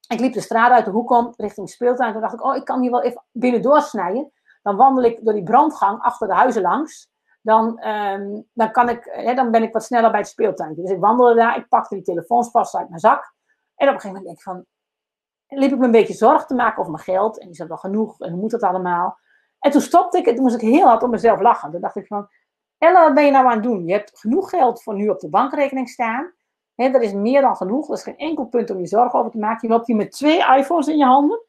Ik liep de straat uit de hoek om, richting speeltuin. Toen dacht ik, oh, ik kan hier wel even binnen doorsnijden. Dan wandel ik door die brandgang achter de huizen langs. Dan, um, dan, kan ik, hè, dan ben ik wat sneller bij het speeltuintje. Dus ik wandelde daar, ik pakte die telefoons vast uit mijn zak. En op een gegeven moment denk ik van, liep ik me een beetje zorgen te maken over mijn geld. En is dat wel genoeg? En hoe moet dat allemaal? En toen stopte ik en toen moest ik heel hard om mezelf lachen. Toen dacht ik van, Ella, wat ben je nou aan het doen? Je hebt genoeg geld voor nu op de bankrekening staan. He, dat is meer dan genoeg. Dat is geen enkel punt om je zorgen over te maken. Je loopt hier met twee iPhones in je handen.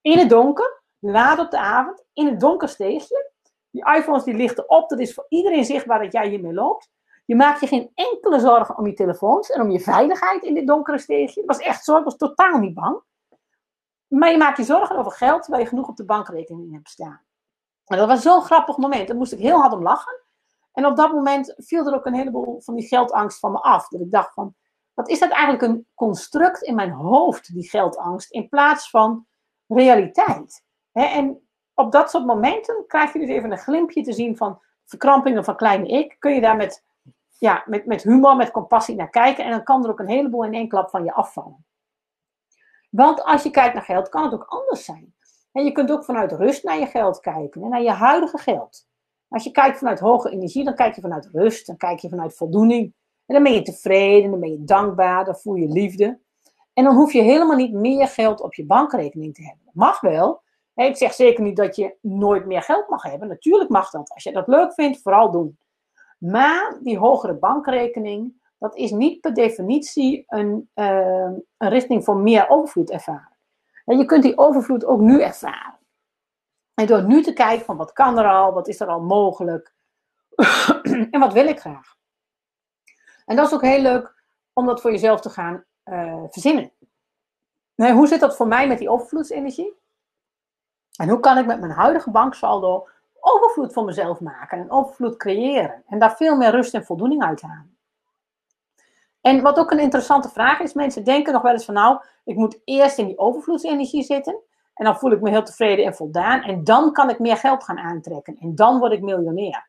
In het donker. Laat op de avond. In het donker steegje. Die iPhones die lichten op. Dat is voor iedereen zichtbaar dat jij hiermee loopt. Je maakt je geen enkele zorgen om je telefoons en om je veiligheid in dit donkere steegje. Dat was echt zo. Ik was totaal niet bang. Maar je maakt je zorgen over geld waar je genoeg op de bankrekening hebt staan. En dat was zo'n grappig moment. Daar moest ik heel hard om lachen. En op dat moment viel er ook een heleboel van die geldangst van me af. Dat ik dacht van, wat is dat eigenlijk een construct in mijn hoofd, die geldangst, in plaats van realiteit? en op dat soort momenten krijg je dus even een glimpje te zien van verkrampingen van kleine ik. Kun je daar met, ja, met, met humor, met compassie naar kijken. En dan kan er ook een heleboel in één klap van je afvallen. Want als je kijkt naar geld, kan het ook anders zijn. En je kunt ook vanuit rust naar je geld kijken en naar je huidige geld. Als je kijkt vanuit hoge energie, dan kijk je vanuit rust, dan kijk je vanuit voldoening. En dan ben je tevreden, dan ben je dankbaar, dan voel je liefde. En dan hoef je helemaal niet meer geld op je bankrekening te hebben. Mag wel. Ik zeg zeker niet dat je nooit meer geld mag hebben. Natuurlijk mag dat. Als je dat leuk vindt, vooral doen. Maar die hogere bankrekening, dat is niet per definitie een, uh, een richting voor meer overvloed ervaren. En je kunt die overvloed ook nu ervaren. En door nu te kijken van wat kan er al, wat is er al mogelijk en wat wil ik graag. En dat is ook heel leuk om dat voor jezelf te gaan uh, verzinnen. Nee, hoe zit dat voor mij met die overvloedsenergie? En hoe kan ik met mijn huidige banksaldo overvloed voor mezelf maken en overvloed creëren en daar veel meer rust en voldoening uit halen? En wat ook een interessante vraag is, mensen denken nog wel eens van nou, ik moet eerst in die overvloedsenergie zitten en dan voel ik me heel tevreden en voldaan. En dan kan ik meer geld gaan aantrekken. En dan word ik miljonair.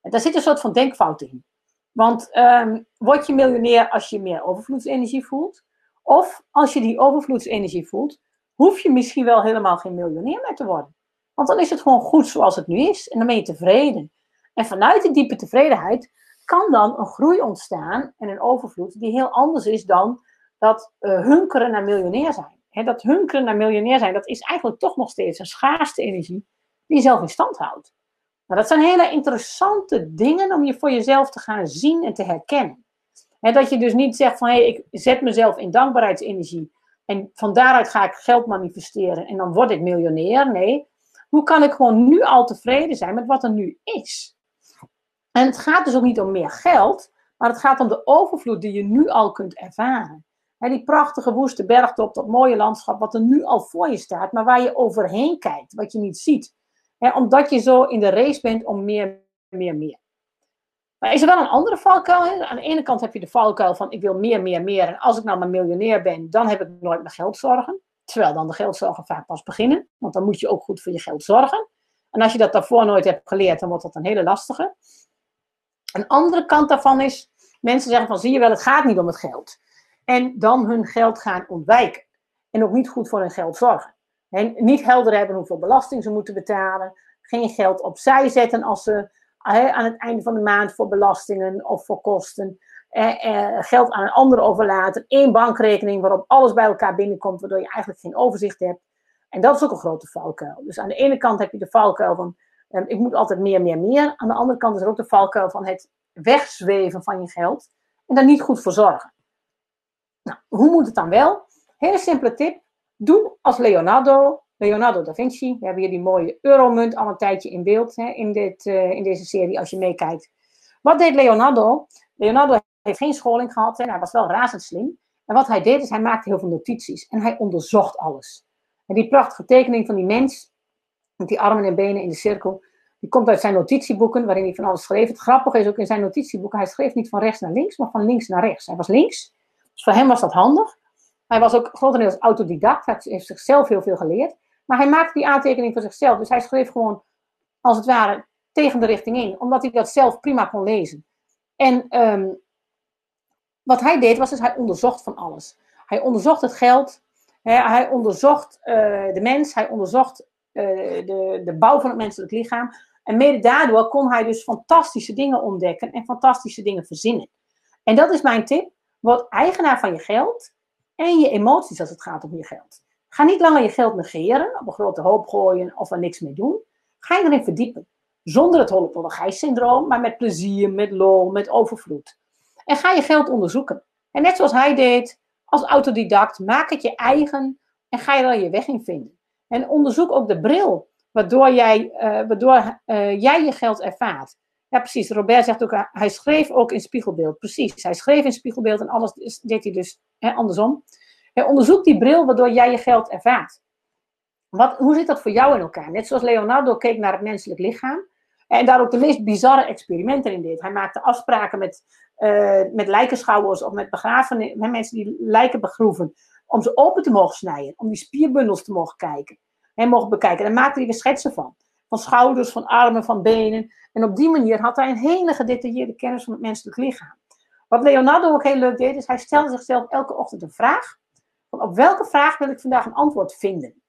En daar zit een soort van denkfout in. Want um, word je miljonair als je meer overvloedsenergie voelt? Of als je die overvloedsenergie voelt, hoef je misschien wel helemaal geen miljonair meer te worden. Want dan is het gewoon goed zoals het nu is. En dan ben je tevreden. En vanuit die diepe tevredenheid kan dan een groei ontstaan en een overvloed die heel anders is dan dat uh, hunkeren naar miljonair zijn dat hunkeren naar miljonair zijn, dat is eigenlijk toch nog steeds een schaarste energie die je zelf in stand houdt. Nou, dat zijn hele interessante dingen om je voor jezelf te gaan zien en te herkennen. dat je dus niet zegt van hey, ik zet mezelf in dankbaarheidsenergie en van daaruit ga ik geld manifesteren en dan word ik miljonair. Nee, hoe kan ik gewoon nu al tevreden zijn met wat er nu is? En het gaat dus ook niet om meer geld, maar het gaat om de overvloed die je nu al kunt ervaren. die prachtige woeste bergtop, dat mooie landschap, wat er nu al voor je staat, maar waar je overheen kijkt, wat je niet ziet. omdat je zo in de race bent om meer, meer, meer. Maar is er wel een andere valkuil? Aan de ene kant heb je de valkuil van ik wil meer, meer, meer. En als ik nou maar miljonair ben, dan heb ik nooit meer geldzorgen. Terwijl dan de geldzorgen vaak pas beginnen. Want dan moet je ook goed voor je geld zorgen. En als je dat daarvoor nooit hebt geleerd, dan wordt dat een hele lastige. Een andere kant daarvan is, mensen zeggen van zie je wel, het gaat niet om het geld. En dan hun geld gaan ontwijken. En ook niet goed voor hun geld zorgen. En niet helder hebben hoeveel belasting ze moeten betalen. Geen geld opzij zetten als ze aan het einde van de maand voor belastingen of voor kosten. Eh, eh, geld aan een ander overlaten. één bankrekening waarop alles bij elkaar binnenkomt, waardoor je eigenlijk geen overzicht hebt. En dat is ook een grote valkuil. Dus aan de ene kant heb je de valkuil van ehm, ik moet altijd meer, meer, meer. Aan de andere kant is er ook de valkuil van het wegzweven van je geld en daar niet goed voor zorgen. Nou, hoe moet het dan wel? Hele simpele tip. Doe als Leonardo, Leonardo da Vinci. We hebben hier die mooie euromunt al een tijdje in beeld hè, in, dit, uh, in deze serie als je meekijkt. Wat deed Leonardo? Leonardo heeft geen scholing gehad. Hè, hij was wel razendslim. En wat hij deed is hij maakte heel veel notities. En hij onderzocht alles. En die prachtige tekening van die mens, die armen en benen in de cirkel, die komt uit zijn notitieboeken, waarin hij van alles schreef. Het grappige is ook in zijn notitieboeken, hij schreef niet van rechts naar links, maar van links naar rechts. Hij was links, dus voor hem was dat handig. Hij was ook grotendeels autodidact, hij heeft zichzelf heel veel geleerd. Maar hij maakte die aantekening voor zichzelf. Dus hij schreef gewoon, als het ware, tegen de richting in. Omdat hij dat zelf prima kon lezen. En ehm, wat hij deed, was dus hij onderzocht van alles. Hij onderzocht het geld. hij onderzocht uh, de mens. Hij onderzocht de, de bouw van het menselijk lichaam. En mede daardoor kon hij dus fantastische dingen ontdekken en fantastische dingen verzinnen. En dat is mijn tip. Word eigenaar van je geld en je emoties als het gaat om je geld. Ga niet langer je geld negeren, op een grote hoop gooien of er niks mee doen. Ga je erin verdiepen. Zonder het holopologijs-syndroom, maar met plezier, met lol, met overvloed. En ga je geld onderzoeken. En net zoals hij deed, als autodidact, maak het je eigen en ga je er je weg in vinden. En onderzoek ook de bril waardoor jij, uh, waardoor, uh, jij je geld ervaart. Ja, precies. Robert zegt ook, hij schreef ook in spiegelbeeld. Precies. Hij schreef in spiegelbeeld en alles deed hij dus hè, andersom. Hij onderzoekt die bril waardoor jij je geld ervaart. Wat, hoe zit dat voor jou in elkaar? Net zoals Leonardo keek naar het menselijk lichaam. En daar ook de meest bizarre experimenten in deed. Hij maakte afspraken met, met lijkenschouwers of met begraven, met mensen die lijken begroeven. Om ze open te mogen snijden. Om die spierbundels te mogen kijken. En mogen bekijken. Daar maakte hij er schetsen van. Van schouders, van armen, van benen. En op die manier had hij een hele gedetailleerde kennis van het menselijk lichaam. Wat Leonardo ook heel leuk deed, is hij stelde zichzelf elke ochtend een vraag. Van op welke vraag wil ik vandaag een antwoord vinden?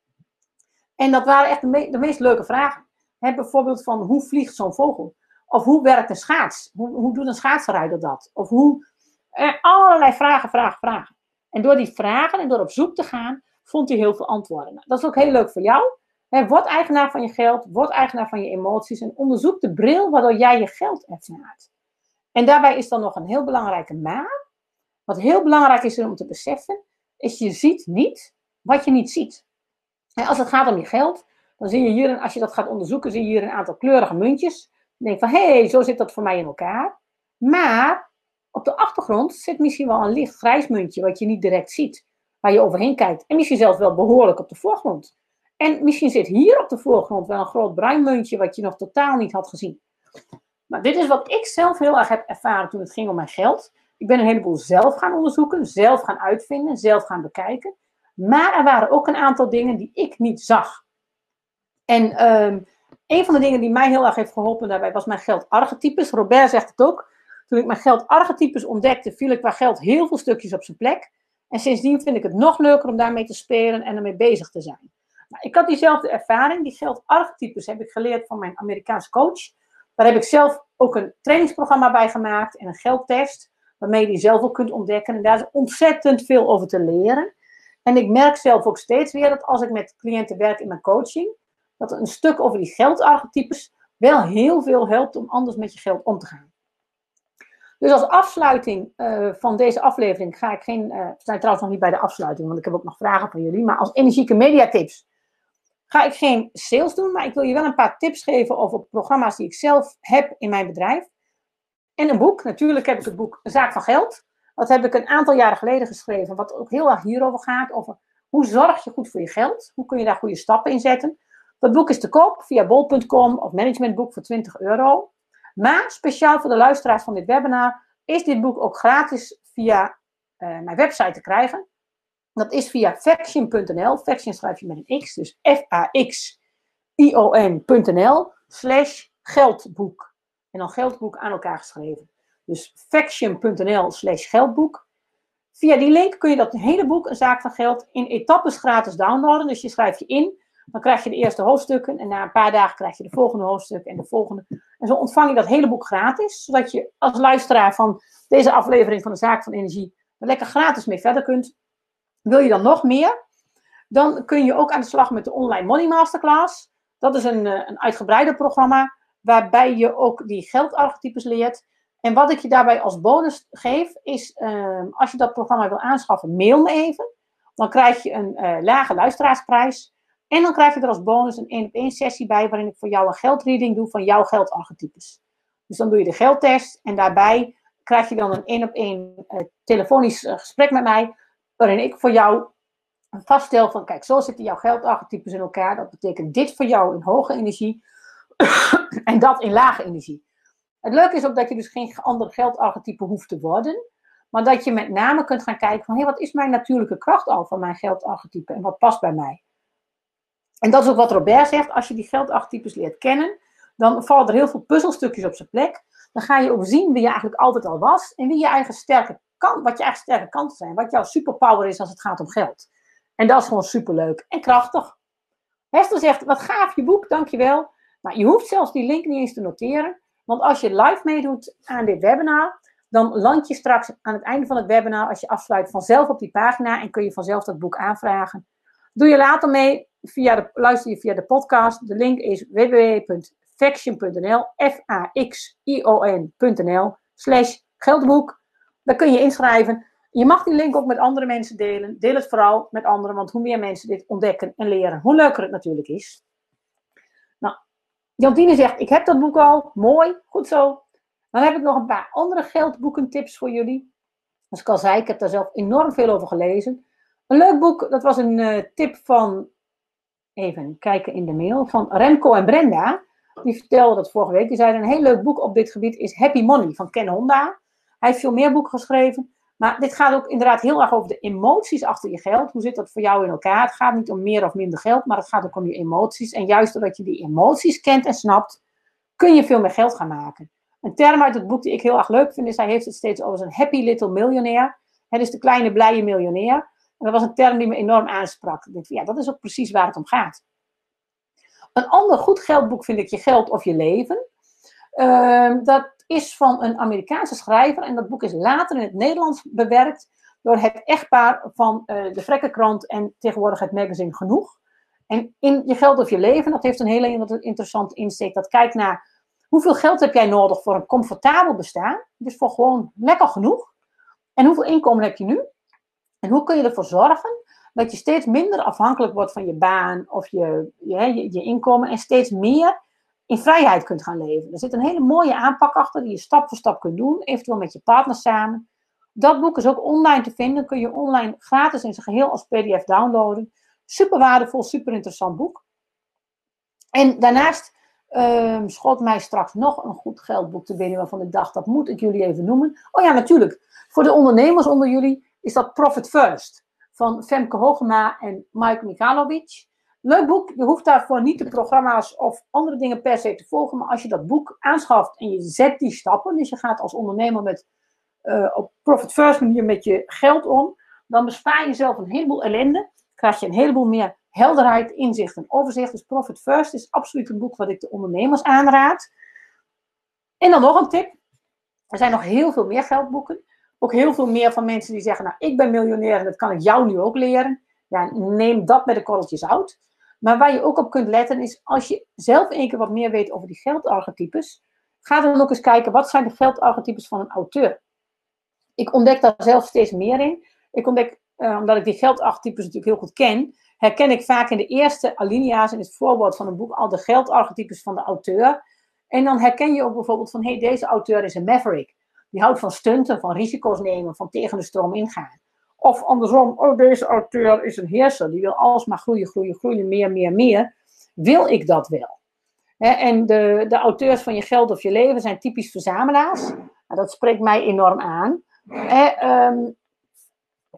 En dat waren echt de, meest leuke vragen. Bijvoorbeeld van hoe vliegt zo'n vogel? Of hoe werkt een schaats? Hoe, hoe doet een schaatsrijder dat? Of hoe... Eh, allerlei vragen, vragen, vragen. En door die vragen en door op zoek te gaan, vond hij heel veel antwoorden. Dat is ook heel leuk voor jou. Word eigenaar van je geld, word eigenaar van je emoties en onderzoek de bril waardoor jij je geld ervaart. En daarbij is dan nog een heel belangrijke maar. Wat heel belangrijk is om te beseffen, is je ziet niet wat je niet ziet. En als het gaat om je geld, dan zie je hier, als je dat gaat onderzoeken, zie je hier een aantal kleurige muntjes. Dan denk van, hé, hey, zo zit dat voor mij in elkaar. Maar op de achtergrond zit misschien wel een licht grijs muntje, wat je niet direct ziet, waar je overheen kijkt. En misschien zelfs wel behoorlijk op de voorgrond. En misschien zit hier op de voorgrond wel een groot bruin muntje, wat je nog totaal niet had gezien. Maar dit is wat ik zelf heel erg heb ervaren toen het ging om mijn geld. Ik ben een heleboel zelf gaan onderzoeken, zelf gaan uitvinden, zelf gaan bekijken. Maar er waren ook een aantal dingen die ik niet zag. En um, een van de dingen die mij heel erg heeft geholpen daarbij was mijn geldarchetypes. Robert zegt het ook. Toen ik mijn geldarchetypes ontdekte, viel ik qua geld heel veel stukjes op zijn plek. En sindsdien vind ik het nog leuker om daarmee te spelen en ermee bezig te zijn. Nou, ik had diezelfde ervaring. Die geldarchetypes heb ik geleerd van mijn Amerikaanse coach. Daar heb ik zelf ook een trainingsprogramma bij gemaakt en een geldtest waarmee je die zelf ook kunt ontdekken. En daar is ontzettend veel over te leren. En ik merk zelf ook steeds weer dat als ik met cliënten werk in mijn coaching, dat een stuk over die geldarchetypes wel heel veel helpt om anders met je geld om te gaan. Dus als afsluiting uh, van deze aflevering ga ik geen. Uh, we zijn trouwens nog niet bij de afsluiting, want ik heb ook nog vragen van jullie. Maar als energieke mediatips ga ik geen sales doen, maar ik wil je wel een paar tips geven over programma's die ik zelf heb in mijn bedrijf. En een boek. Natuurlijk heb ik het boek Zaak van Geld. Dat heb ik een aantal jaren geleden geschreven, wat ook heel erg hierover gaat. Over hoe zorg je goed voor je geld? Hoe kun je daar goede stappen in zetten? Dat boek is te koop via bol.com of managementboek voor 20 euro. Maar speciaal voor de luisteraars van dit webinar is dit boek ook gratis via uh, mijn website te krijgen. Dat is via faction.nl. Faction schrijf je met een x, dus F-A-X-I-O-N.nl slash geldboek. En dan geldboek aan elkaar geschreven. Dus faction.nl slash geldboek. Via die link kun je dat hele boek, Een Zaak van Geld, in etappes gratis downloaden. Dus je schrijft je in, dan krijg je de eerste hoofdstukken en na een paar dagen krijg je de volgende hoofdstuk en de volgende. En zo ontvang je dat hele boek gratis, zodat je als luisteraar van deze aflevering van de Zaak van Energie er lekker gratis mee verder kunt. Wil je dan nog meer? Dan kun je ook aan de slag met de Online Money Masterclass. Dat is een, eh, een uitgebreider programma waarbij je ook die geldarchetypes leert. En wat ik je daarbij als bonus geef, is uh, als je dat programma wil aanschaffen, mail me even. Dan krijg je een uh, lage luisteraarsprijs. En dan krijg je er als bonus een 1 op 1 sessie bij, waarin ik voor jou een geldreading doe van jouw geldarchetypes. Dus dan doe je de geldtest en daarbij krijg je dan een 1 op 1 uh, telefonisch gesprek met mij, waarin ik voor jou vaststel van, kijk, zo zitten jouw geldarchetypes in elkaar. Dat betekent dit voor jou in hoge energie en dat in lage energie. Het leuke is ook dat je dus geen andere geldarchetype hoeft te worden. Maar dat je met name kunt gaan kijken van, hé, hey, wat is mijn natuurlijke kracht al van mijn geldarchetype en wat past bij mij? En dat is ook wat Robert zegt, als je die geldarchetypes leert kennen, dan vallen er heel veel puzzelstukjes op zijn plek. Dan ga je ook zien wie je eigenlijk altijd al was en wie je eigen sterke kant, wat je eigen sterke kanten zijn, wat jouw superpower is als het gaat om geld. En dat is gewoon superleuk en krachtig. Hester zegt, wat gaaf je boek, dankjewel. Nou, je hoeft zelfs die link niet eens te noteren. Want als je live meedoet aan dit webinar, dan land je straks aan het einde van het webinar, als je afsluit, vanzelf op die pagina en kun je vanzelf dat boek aanvragen. Doe je later mee, via luister je via de podcast. De link is www.faction.nl, F-A-X-I-O-N.nl, slash geldboek. Daar kun je inschrijven. Je mag die link ook met andere mensen delen. Deel het vooral met anderen, want hoe meer mensen dit ontdekken en leren, hoe leuker het natuurlijk is. Jantine zegt, ik heb dat boek al. Mooi, goed zo. Dan heb ik nog een paar andere geldboekentips voor jullie. Als ik al zei, ik heb daar zelf enorm veel over gelezen. Een leuk boek, dat was een uh, tip van, even kijken in de mail, van Remco en Brenda. Die vertelden dat vorige week. Die zeiden, een heel leuk boek op dit gebied is Happy Money van Ken Honda. Hij heeft veel meer boeken geschreven. Maar dit gaat ook inderdaad heel erg over de emoties achter je geld. Hoe zit dat voor jou in elkaar? Het gaat niet om meer of minder geld, maar het gaat ook om je emoties. En juist doordat je die emoties kent en snapt, kun je veel meer geld gaan maken. Een term uit het boek die ik heel erg leuk vind, is hij heeft het steeds over zijn happy little millionaire. Het is de kleine blije miljonair. En dat was een term die me enorm aansprak. Ik van, ja, dat is ook precies waar het om gaat. Een ander goed geldboek vind ik Je Geld of Je Leven. Uh, dat is van een Amerikaanse schrijver. En dat boek is later in het Nederlands bewerkt door het echtpaar van uh, de Vrekkenkrant en tegenwoordig het magazine Genoeg. En in Je Geld of Je Leven, dat heeft een hele interessante insteek. Dat kijkt naar hoeveel geld heb jij nodig voor een comfortabel bestaan. Dus voor gewoon lekker genoeg. En hoeveel inkomen heb je nu? En hoe kun je ervoor zorgen dat je steeds minder afhankelijk wordt van je baan of je, je, je inkomen en steeds meer in vrijheid kunt gaan leven. Er zit een hele mooie aanpak achter die je stap voor stap kunt doen, eventueel met je partner samen. Dat boek is ook online te vinden, kun je online gratis in zijn geheel als PDF downloaden. Super waardevol, super interessant boek. En daarnaast uh, schot mij straks nog een goed geldboek te binnen waarvan ik dacht, dat moet ik jullie even noemen. Oh ja, natuurlijk. Voor de ondernemers onder jullie is dat Profit First van Femke Hogema en Mike Mikhalovic. Leuk boek. Je hoeft daarvoor niet de programma's of andere dingen per se te volgen. Maar als je dat boek aanschaft en je zet die stappen. Dus je gaat als ondernemer met, uh, op profit first manier met je geld om. Dan bespaar je jezelf een heleboel ellende. Krijg je een heleboel meer helderheid, inzicht en overzicht. Dus Profit First is absoluut een boek wat ik de ondernemers aanraad. En dan nog een tip. Er zijn nog heel veel meer geldboeken. Ook heel veel meer van mensen die zeggen, nou ik ben miljonair en dat kan ik jou nu ook leren. Ja, neem dat met de korreltjes zout. Maar waar je ook op kunt letten is, als je zelf een keer wat meer weet over die geldarchetypes, ga dan ook eens kijken, wat zijn de geldarchetypes van een auteur? Ik ontdek daar zelf steeds meer in. Ik ontdek, uh, omdat ik die geldarchetypes natuurlijk heel goed ken, herken ik vaak in de eerste alinea's in het voorwoord van een boek al de geldarchetypes van de auteur. En dan herken je ook bijvoorbeeld van, hé, hey, deze auteur is een maverick. Die houdt van stunten, van risico's nemen, van tegen de stroom ingaan. Of andersom, oh, deze auteur is een heerser, die wil alsmaar groeien, groeien, groeien, meer, meer, meer. Wil ik dat wel? en de, de auteurs van je geld of je leven zijn typisch verzamelaars. Nou, dat spreekt mij enorm aan. um,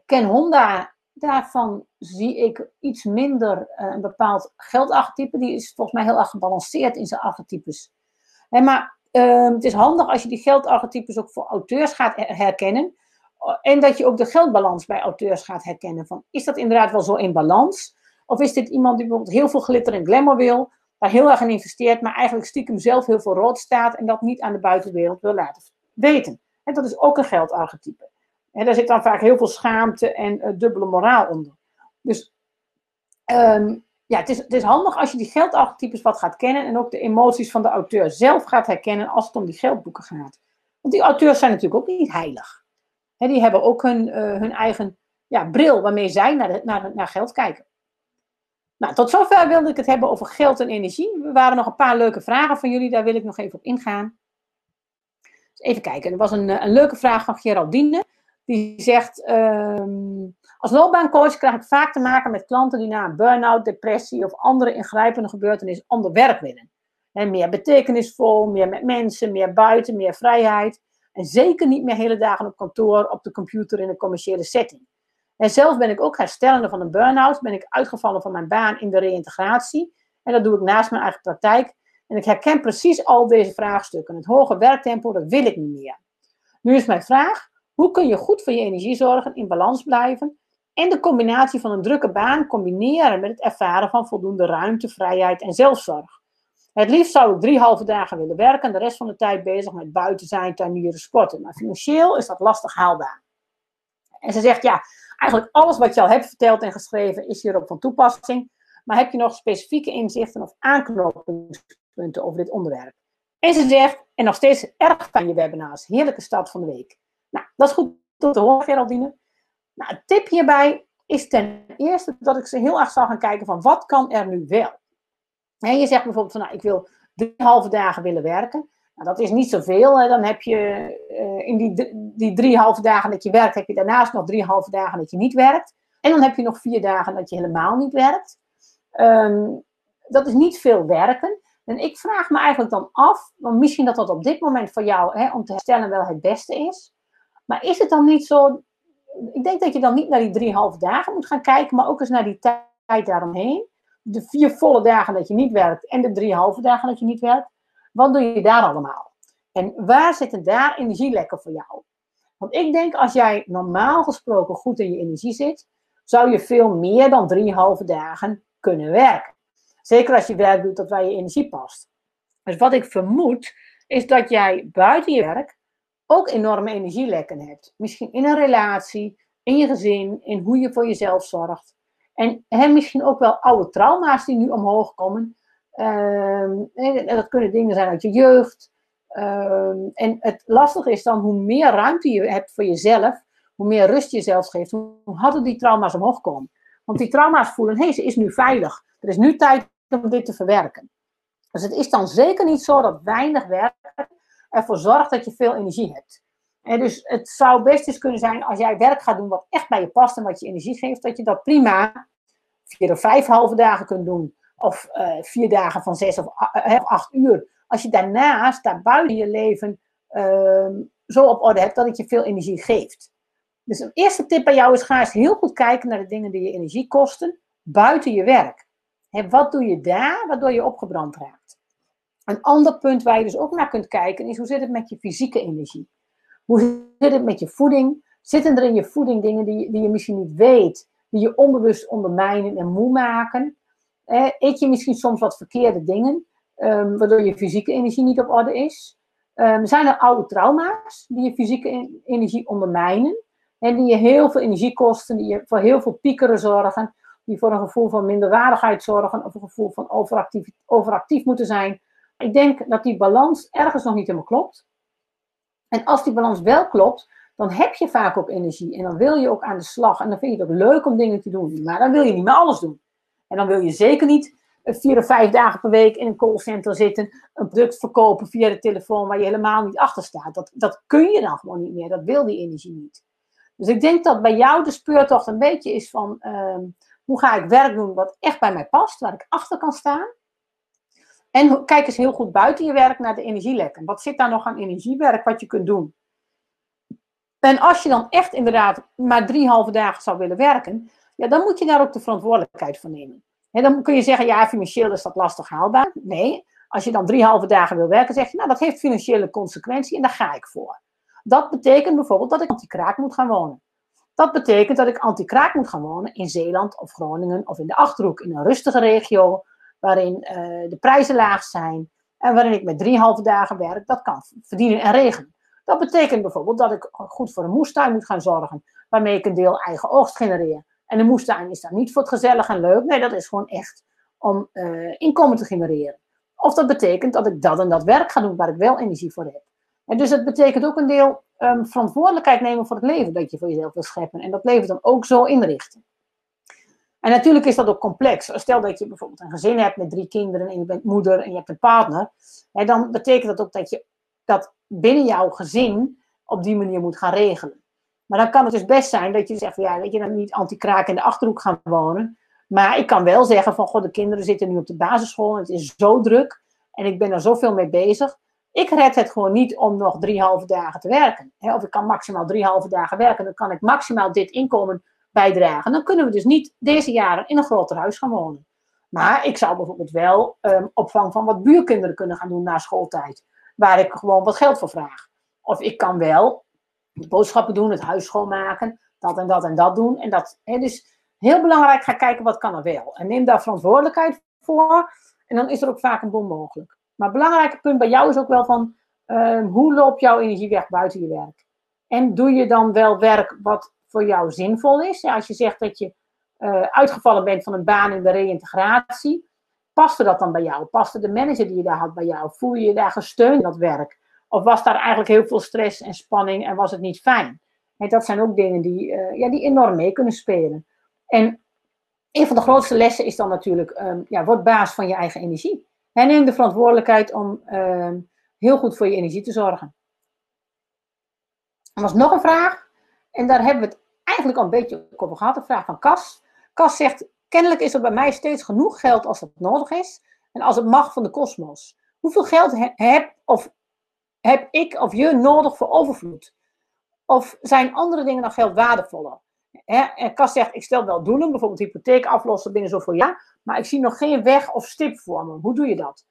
Ken Honda, daarvan zie ik iets minder uh, een bepaald geldarchetype. Die is volgens mij heel erg gebalanceerd in zijn archetypes. maar um, het is handig als je die geldarchetypes ook voor auteurs gaat herkennen. En dat je ook de geldbalans bij auteurs gaat herkennen. Van, is dat inderdaad wel zo in balans? Of is dit iemand die bijvoorbeeld heel veel glitter en glamour wil, daar heel erg in investeert, maar eigenlijk stiekem zelf heel veel rood staat en dat niet aan de buitenwereld wil laten weten? En dat is ook een geldarchetype. En daar zit dan vaak heel veel schaamte en uh, dubbele moraal onder. Dus um, ja, het is, het is handig als je die geldarchetypes wat gaat kennen en ook de emoties van de auteur zelf gaat herkennen als het om die geldboeken gaat. Want die auteurs zijn natuurlijk ook niet heilig. He, die hebben ook hun, uh, hun eigen ja, bril waarmee zij naar, naar, naar geld kijken. Nou, tot zover wilde ik het hebben over geld en energie. Er waren nog een paar leuke vragen van jullie, daar wil ik nog even op ingaan. Dus even kijken, er was een, een leuke vraag van Geraldine. Die zegt, um, als loopbaancoach krijg ik vaak te maken met klanten die na een burn-out, depressie of andere ingrijpende gebeurtenis ander werk willen. En meer betekenisvol, meer met mensen, meer buiten, meer vrijheid. En zeker niet meer hele dagen op kantoor, op de computer in een commerciële setting. En zelf ben ik ook herstellende van een burn-out. Ben ik uitgevallen van mijn baan in de reïntegratie. En dat doe ik naast mijn eigen praktijk. En ik herken precies al deze vraagstukken. Het hoge werktempo, dat wil ik niet meer. Nu is mijn vraag, hoe kun je goed voor je energie zorgen, in balans blijven en de combinatie van een drukke baan combineren met het ervaren van voldoende ruimte, vrijheid en zelfzorg? Het liefst zou ik drie halve dagen willen werken en de rest van de tijd bezig met buiten zijn, tuinieren, sporten. Maar financieel is dat lastig haalbaar. En ze zegt, ja, eigenlijk alles wat je al hebt verteld en geschreven is hierop van toepassing. Maar heb je nog specifieke inzichten of aanknopingspunten over dit onderwerp? En ze zegt, en nog steeds erg van je webinars, heerlijke start van de week. Nou, dat is goed om te horen, Geraldine. Nou, een tip hierbij is ten eerste dat ik ze heel erg zal gaan kijken van wat kan er nu wel. En je zegt bijvoorbeeld van, nou, ik wil drie halve dagen willen werken. Nou, dat is niet zoveel. Hè. Dan heb je uh, in die, die drie halve dagen dat je werkt, heb je daarnaast nog drie halve dagen dat je niet werkt. En dan heb je nog vier dagen dat je helemaal niet werkt. Um, dat is niet veel werken. En ik vraag me eigenlijk dan af, want misschien dat dat op dit moment voor jou hè, om te herstellen wel het beste is. Maar is het dan niet zo. Ik denk dat je dan niet naar die drie halve dagen moet gaan kijken, maar ook eens naar die tijd daaromheen. De vier volle dagen dat je niet werkt en de drie halve dagen dat je niet werkt. Wat doe je daar allemaal? En waar zitten daar energielekken voor jou? Want ik denk als jij normaal gesproken goed in je energie zit, zou je veel meer dan drie halve dagen kunnen werken. Zeker als je werk doet dat bij je energie past. Dus wat ik vermoed, is dat jij buiten je werk ook enorme energielekken hebt. Misschien in een relatie, in je gezin, in hoe je voor jezelf zorgt. En hè, misschien ook wel oude trauma's die nu omhoog komen. Ehm, dat kunnen dingen zijn uit je jeugd. Ehm, en het lastige is dan, hoe meer ruimte je hebt voor jezelf, hoe meer rust je jezelf geeft, hoe harder die trauma's omhoog komen. Want die trauma's voelen, hé, hey, ze is nu veilig. Er is nu tijd om dit te verwerken. Dus het is dan zeker niet zo dat weinig werk ervoor zorgt dat je veel energie hebt. En dus het zou best eens kunnen zijn als jij werk gaat doen wat echt bij je past en wat je energie geeft, dat je dat prima vier of vijf halve dagen kunt doen. Of uh, vier dagen van zes of uh, acht uur. Als je daarnaast, daar buiten je leven, uh, zo op orde hebt dat het je veel energie geeft. Dus een eerste tip bij jou is: ga eens heel goed kijken naar de dingen die je energie kosten buiten je werk. Wat doe je daar waardoor je opgebrand raakt? Een ander punt waar je dus ook naar kunt kijken is: hoe zit het met je fysieke energie? Hoe zit het met je voeding? Zitten er in je voeding dingen die, die je misschien niet weet, die je onbewust ondermijnen en moe maken? Eet je misschien soms wat verkeerde dingen, um, waardoor je fysieke energie niet op orde is? Um, zijn er oude trauma's die je fysieke energie ondermijnen? En die je heel veel energie kosten, die je voor heel veel piekeren zorgen, die voor een gevoel van minderwaardigheid zorgen of een gevoel van overactief, overactief moeten zijn. Ik denk dat die balans ergens nog niet helemaal klopt. En als die balans wel klopt, dan heb je vaak ook energie en dan wil je ook aan de slag en dan vind je het ook leuk om dingen te doen, maar dan wil je niet meer alles doen. En dan wil je zeker niet vier of vijf dagen per week in een callcenter zitten, een product verkopen via de telefoon waar je helemaal niet achter staat. Dat, dat kun je dan gewoon niet meer. Dat wil die energie niet. Dus ik denk dat bij jou de speurtocht een beetje is van ehm, hoe ga ik werk doen wat echt bij mij past, waar ik achter kan staan. En kijk eens heel goed buiten je werk naar de energielekken. Wat zit daar nog aan energiewerk wat je kunt doen? En als je dan echt inderdaad maar drie halve dagen zou willen werken, ja, dan moet je daar ook de verantwoordelijkheid voor nemen. En dan kun je zeggen, ja, financieel is dat lastig haalbaar. Nee, als je dan drie halve dagen wil werken, zeg je, nou, dat heeft financiële consequentie en daar ga ik voor. Dat betekent bijvoorbeeld dat ik anti-kraak moet gaan wonen. Dat betekent dat ik anti-kraak moet gaan wonen in Zeeland of Groningen of in de Achterhoek, in een rustige regio, waarin uh, de prijzen laag zijn en waarin ik met drie halve dagen werk, dat kan verdienen en regelen. Dat betekent bijvoorbeeld dat ik goed voor een moestuin moet gaan zorgen, waarmee ik een deel eigen oogst genereer. En de moestuin is dan niet voor het gezellig en leuk, nee, dat is gewoon echt om uh, inkomen te genereren. Of dat betekent dat ik dat en dat werk ga doen waar ik wel energie voor heb. En dus het betekent ook een deel um, verantwoordelijkheid nemen voor het leven dat je voor jezelf wil scheppen. En dat leven dan ook zo inrichten. En natuurlijk is dat ook complex. Stel dat je bijvoorbeeld een gezin hebt met drie kinderen en je bent moeder en je hebt een partner. Hè, dan betekent dat ook dat je dat binnen jouw gezin op die manier moet gaan regelen. Maar dan kan het dus best zijn dat je zegt, ja, weet je, dan niet anti-kraak in de Achterhoek gaan wonen. Maar ik kan wel zeggen van, god, de kinderen zitten nu op de basisschool en het is zo druk. En ik ben er zoveel mee bezig. Ik red het gewoon niet om nog drie halve dagen te werken. Of ik kan maximaal drie halve dagen werken. Dan kan ik maximaal dit inkomen bijdragen. Dan kunnen we dus niet deze jaren in een groter huis gaan wonen. Maar ik zou bijvoorbeeld wel um, opvang van wat buurkinderen kunnen gaan doen na schooltijd. Waar ik gewoon wat geld voor vraag. Of ik kan wel boodschappen doen, het huis schoonmaken, dat en dat en dat doen. En dat, hè, dus heel belangrijk, ga kijken wat kan er wel. En neem daar verantwoordelijkheid voor. En dan is er ook vaak een bom mogelijk. Maar het belangrijke punt bij jou is ook wel van, uh, hoe loopt jouw energie weg buiten je werk? En doe je dan wel werk wat voor jou zinvol is? Als je zegt dat je uh, uitgevallen bent van een baan in de reïntegratie, paste dat dan bij jou? Paste de manager die je daar had bij jou? Voel je je daar gesteund in dat werk? Of was daar eigenlijk heel veel stress en spanning en was het niet fijn? En dat zijn ook dingen die, uh, ja, die enorm mee kunnen spelen. En een van de grootste lessen is dan natuurlijk, um, ja, word baas van je eigen energie. En neem de verantwoordelijkheid om um, heel goed voor je energie te zorgen. Er was nog een vraag, en daar hebben we het eigenlijk al een beetje over gehad, een vraag van Cas. Cas zegt, kennelijk is er bij mij steeds genoeg geld als het nodig is en als het mag van de kosmos. Hoeveel geld heb, of heb ik of je nodig voor overvloed? Of zijn andere dingen dan geld waardevoller? en Kas zegt, ik stel wel doelen, bijvoorbeeld hypotheek aflossen binnen zoveel jaar, maar ik zie nog geen weg of stip voor me. Hoe doe je dat?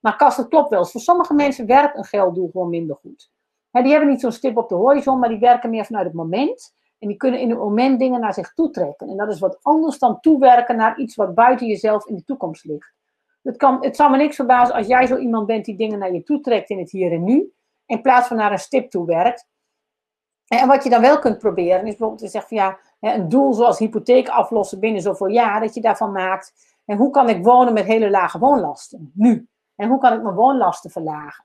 Maar Kas, dat klopt wel. Voor sommige mensen werkt een gelddoel gewoon minder goed. die hebben niet zo'n stip op de horizon, maar die werken meer vanuit het moment. En die kunnen in het moment dingen naar zich toe trekken. En dat is wat anders dan toewerken naar iets wat buiten jezelf in de toekomst ligt. Het, kan, het zal me niks verbazen als jij zo iemand bent die dingen naar je toe trekt in het hier en nu in plaats van naar een stip toe werkt. En wat je dan wel kunt proberen, is bijvoorbeeld te zeggen van ja, een doel zoals hypotheek aflossen binnen zoveel jaar, dat je daarvan maakt. En hoe kan ik wonen met hele lage woonlasten nu? En hoe kan ik mijn woonlasten verlagen?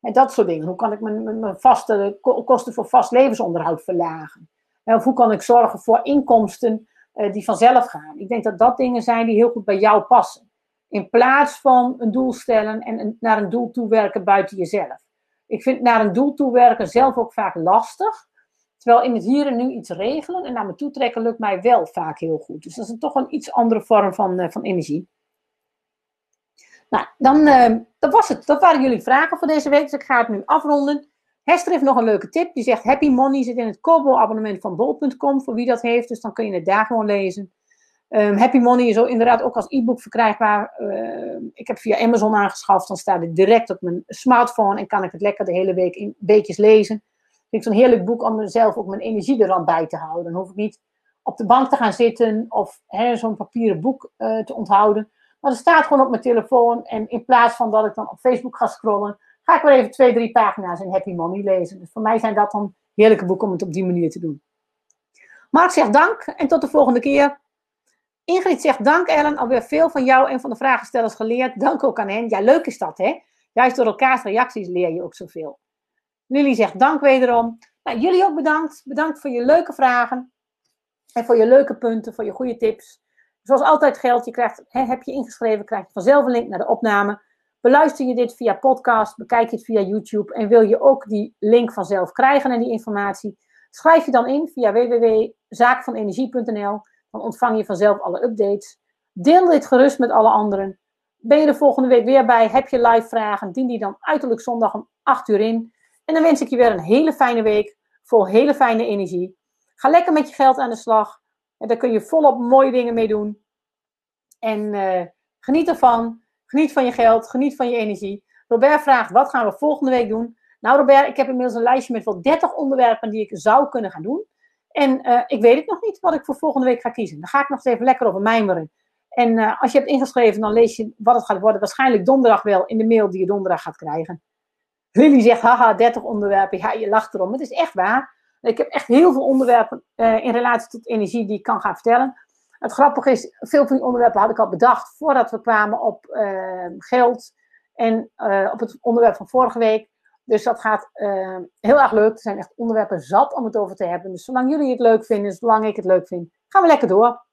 En dat soort dingen. Hoe kan ik mijn, mijn vaste kosten voor vast levensonderhoud verlagen? Of hoe kan ik zorgen voor inkomsten uh, die vanzelf gaan? Ik denk dat dat dingen zijn die heel goed bij jou passen. In plaats van een doel stellen en naar een doel toe werken buiten jezelf. Ik vind naar een doel toe werken zelf ook vaak lastig. Terwijl in het hier en nu iets regelen en naar me toe trekken lukt mij wel vaak heel goed. Dus dat is toch een iets andere vorm van, uh, van energie. Nou, dan dat was het. Dat waren jullie vragen voor deze week. Dus ik ga het nu afronden. Hester heeft nog een leuke tip. Die zegt Happy Money zit in het Kobo-abonnement van bol.com. Voor wie dat heeft. Dus dan kun je het daar gewoon lezen. Um, Happy Money is inderdaad ook als e-book verkrijgbaar. Uh, ik heb via Amazon aangeschaft. Dan staat het direct op mijn smartphone. En kan ik het lekker de hele week in beetjes lezen. Vind ik zo'n heerlijk boek om mezelf ook mijn energie er dan bij te houden. Dan hoef ik niet op de bank te gaan zitten. Of zo'n papieren boek uh, te onthouden. Maar het staat gewoon op mijn telefoon. En in plaats van dat ik dan op Facebook ga scrollen. Ga ik wel even twee, drie pagina's in Happy Money lezen. Dus voor mij zijn dat dan heerlijke boeken om het op die manier te doen. Mark zegt dank en tot de volgende keer. Ingrid zegt dank Ellen, alweer veel van jou en van de vragenstellers geleerd. Dank ook aan hen. Ja, leuk is dat hè. Juist door elkaars reacties leer je ook zoveel. Lily zegt dank wederom. Nou, jullie ook bedankt. Bedankt voor je leuke vragen. En voor je leuke punten, voor je goede tips. Zoals altijd geldt, je krijgt, hè, heb je ingeschreven, krijg je vanzelf een link naar de opname. Beluister je dit via podcast, bekijk je het via YouTube en wil je ook die link vanzelf krijgen en die informatie, schrijf je dan in via www.zaakvanenergie.nl. Dan ontvang je vanzelf alle updates. Deel dit gerust met alle anderen. Ben je er volgende week weer bij? Heb je live vragen? Dien die dan uiterlijk zondag om 8 uur in. En dan wens ik je weer een hele fijne week vol hele fijne energie. Ga lekker met je geld aan de slag. En daar kun je volop mooie dingen mee doen. En uh, geniet ervan. Geniet van je geld. Geniet van je energie. Robert vraagt, wat gaan we volgende week doen? Nou Robert, ik heb inmiddels een lijstje met wel 30 onderwerpen die ik zou kunnen gaan doen. En uh, ik weet het nog niet wat ik voor volgende week ga kiezen. Dan ga ik nog eens even lekker over mijmeren. En uh, als je hebt ingeschreven, dan lees je wat het gaat worden. Waarschijnlijk donderdag wel in de mail die je donderdag gaat krijgen. Lily zegt, haha, 30 onderwerpen. Ja, je lacht erom. Het is echt waar. Ik heb echt heel veel onderwerpen uh, in relatie tot energie die ik kan gaan vertellen. Het grappige is, veel van die onderwerpen had ik al bedacht voordat we kwamen op uh, geld en uh, op het onderwerp van vorige week. Dus dat gaat heel erg leuk. Er zijn echt onderwerpen zat om het over te hebben. Dus zolang jullie het leuk vinden, zolang ik het leuk vind, gaan we lekker door.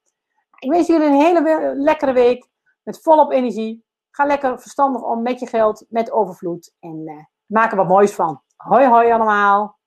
Ik wens jullie een hele lekkere week met volop energie. Ga lekker verstandig om met je geld, met overvloed en maak er wat moois van. Hoi hoi allemaal.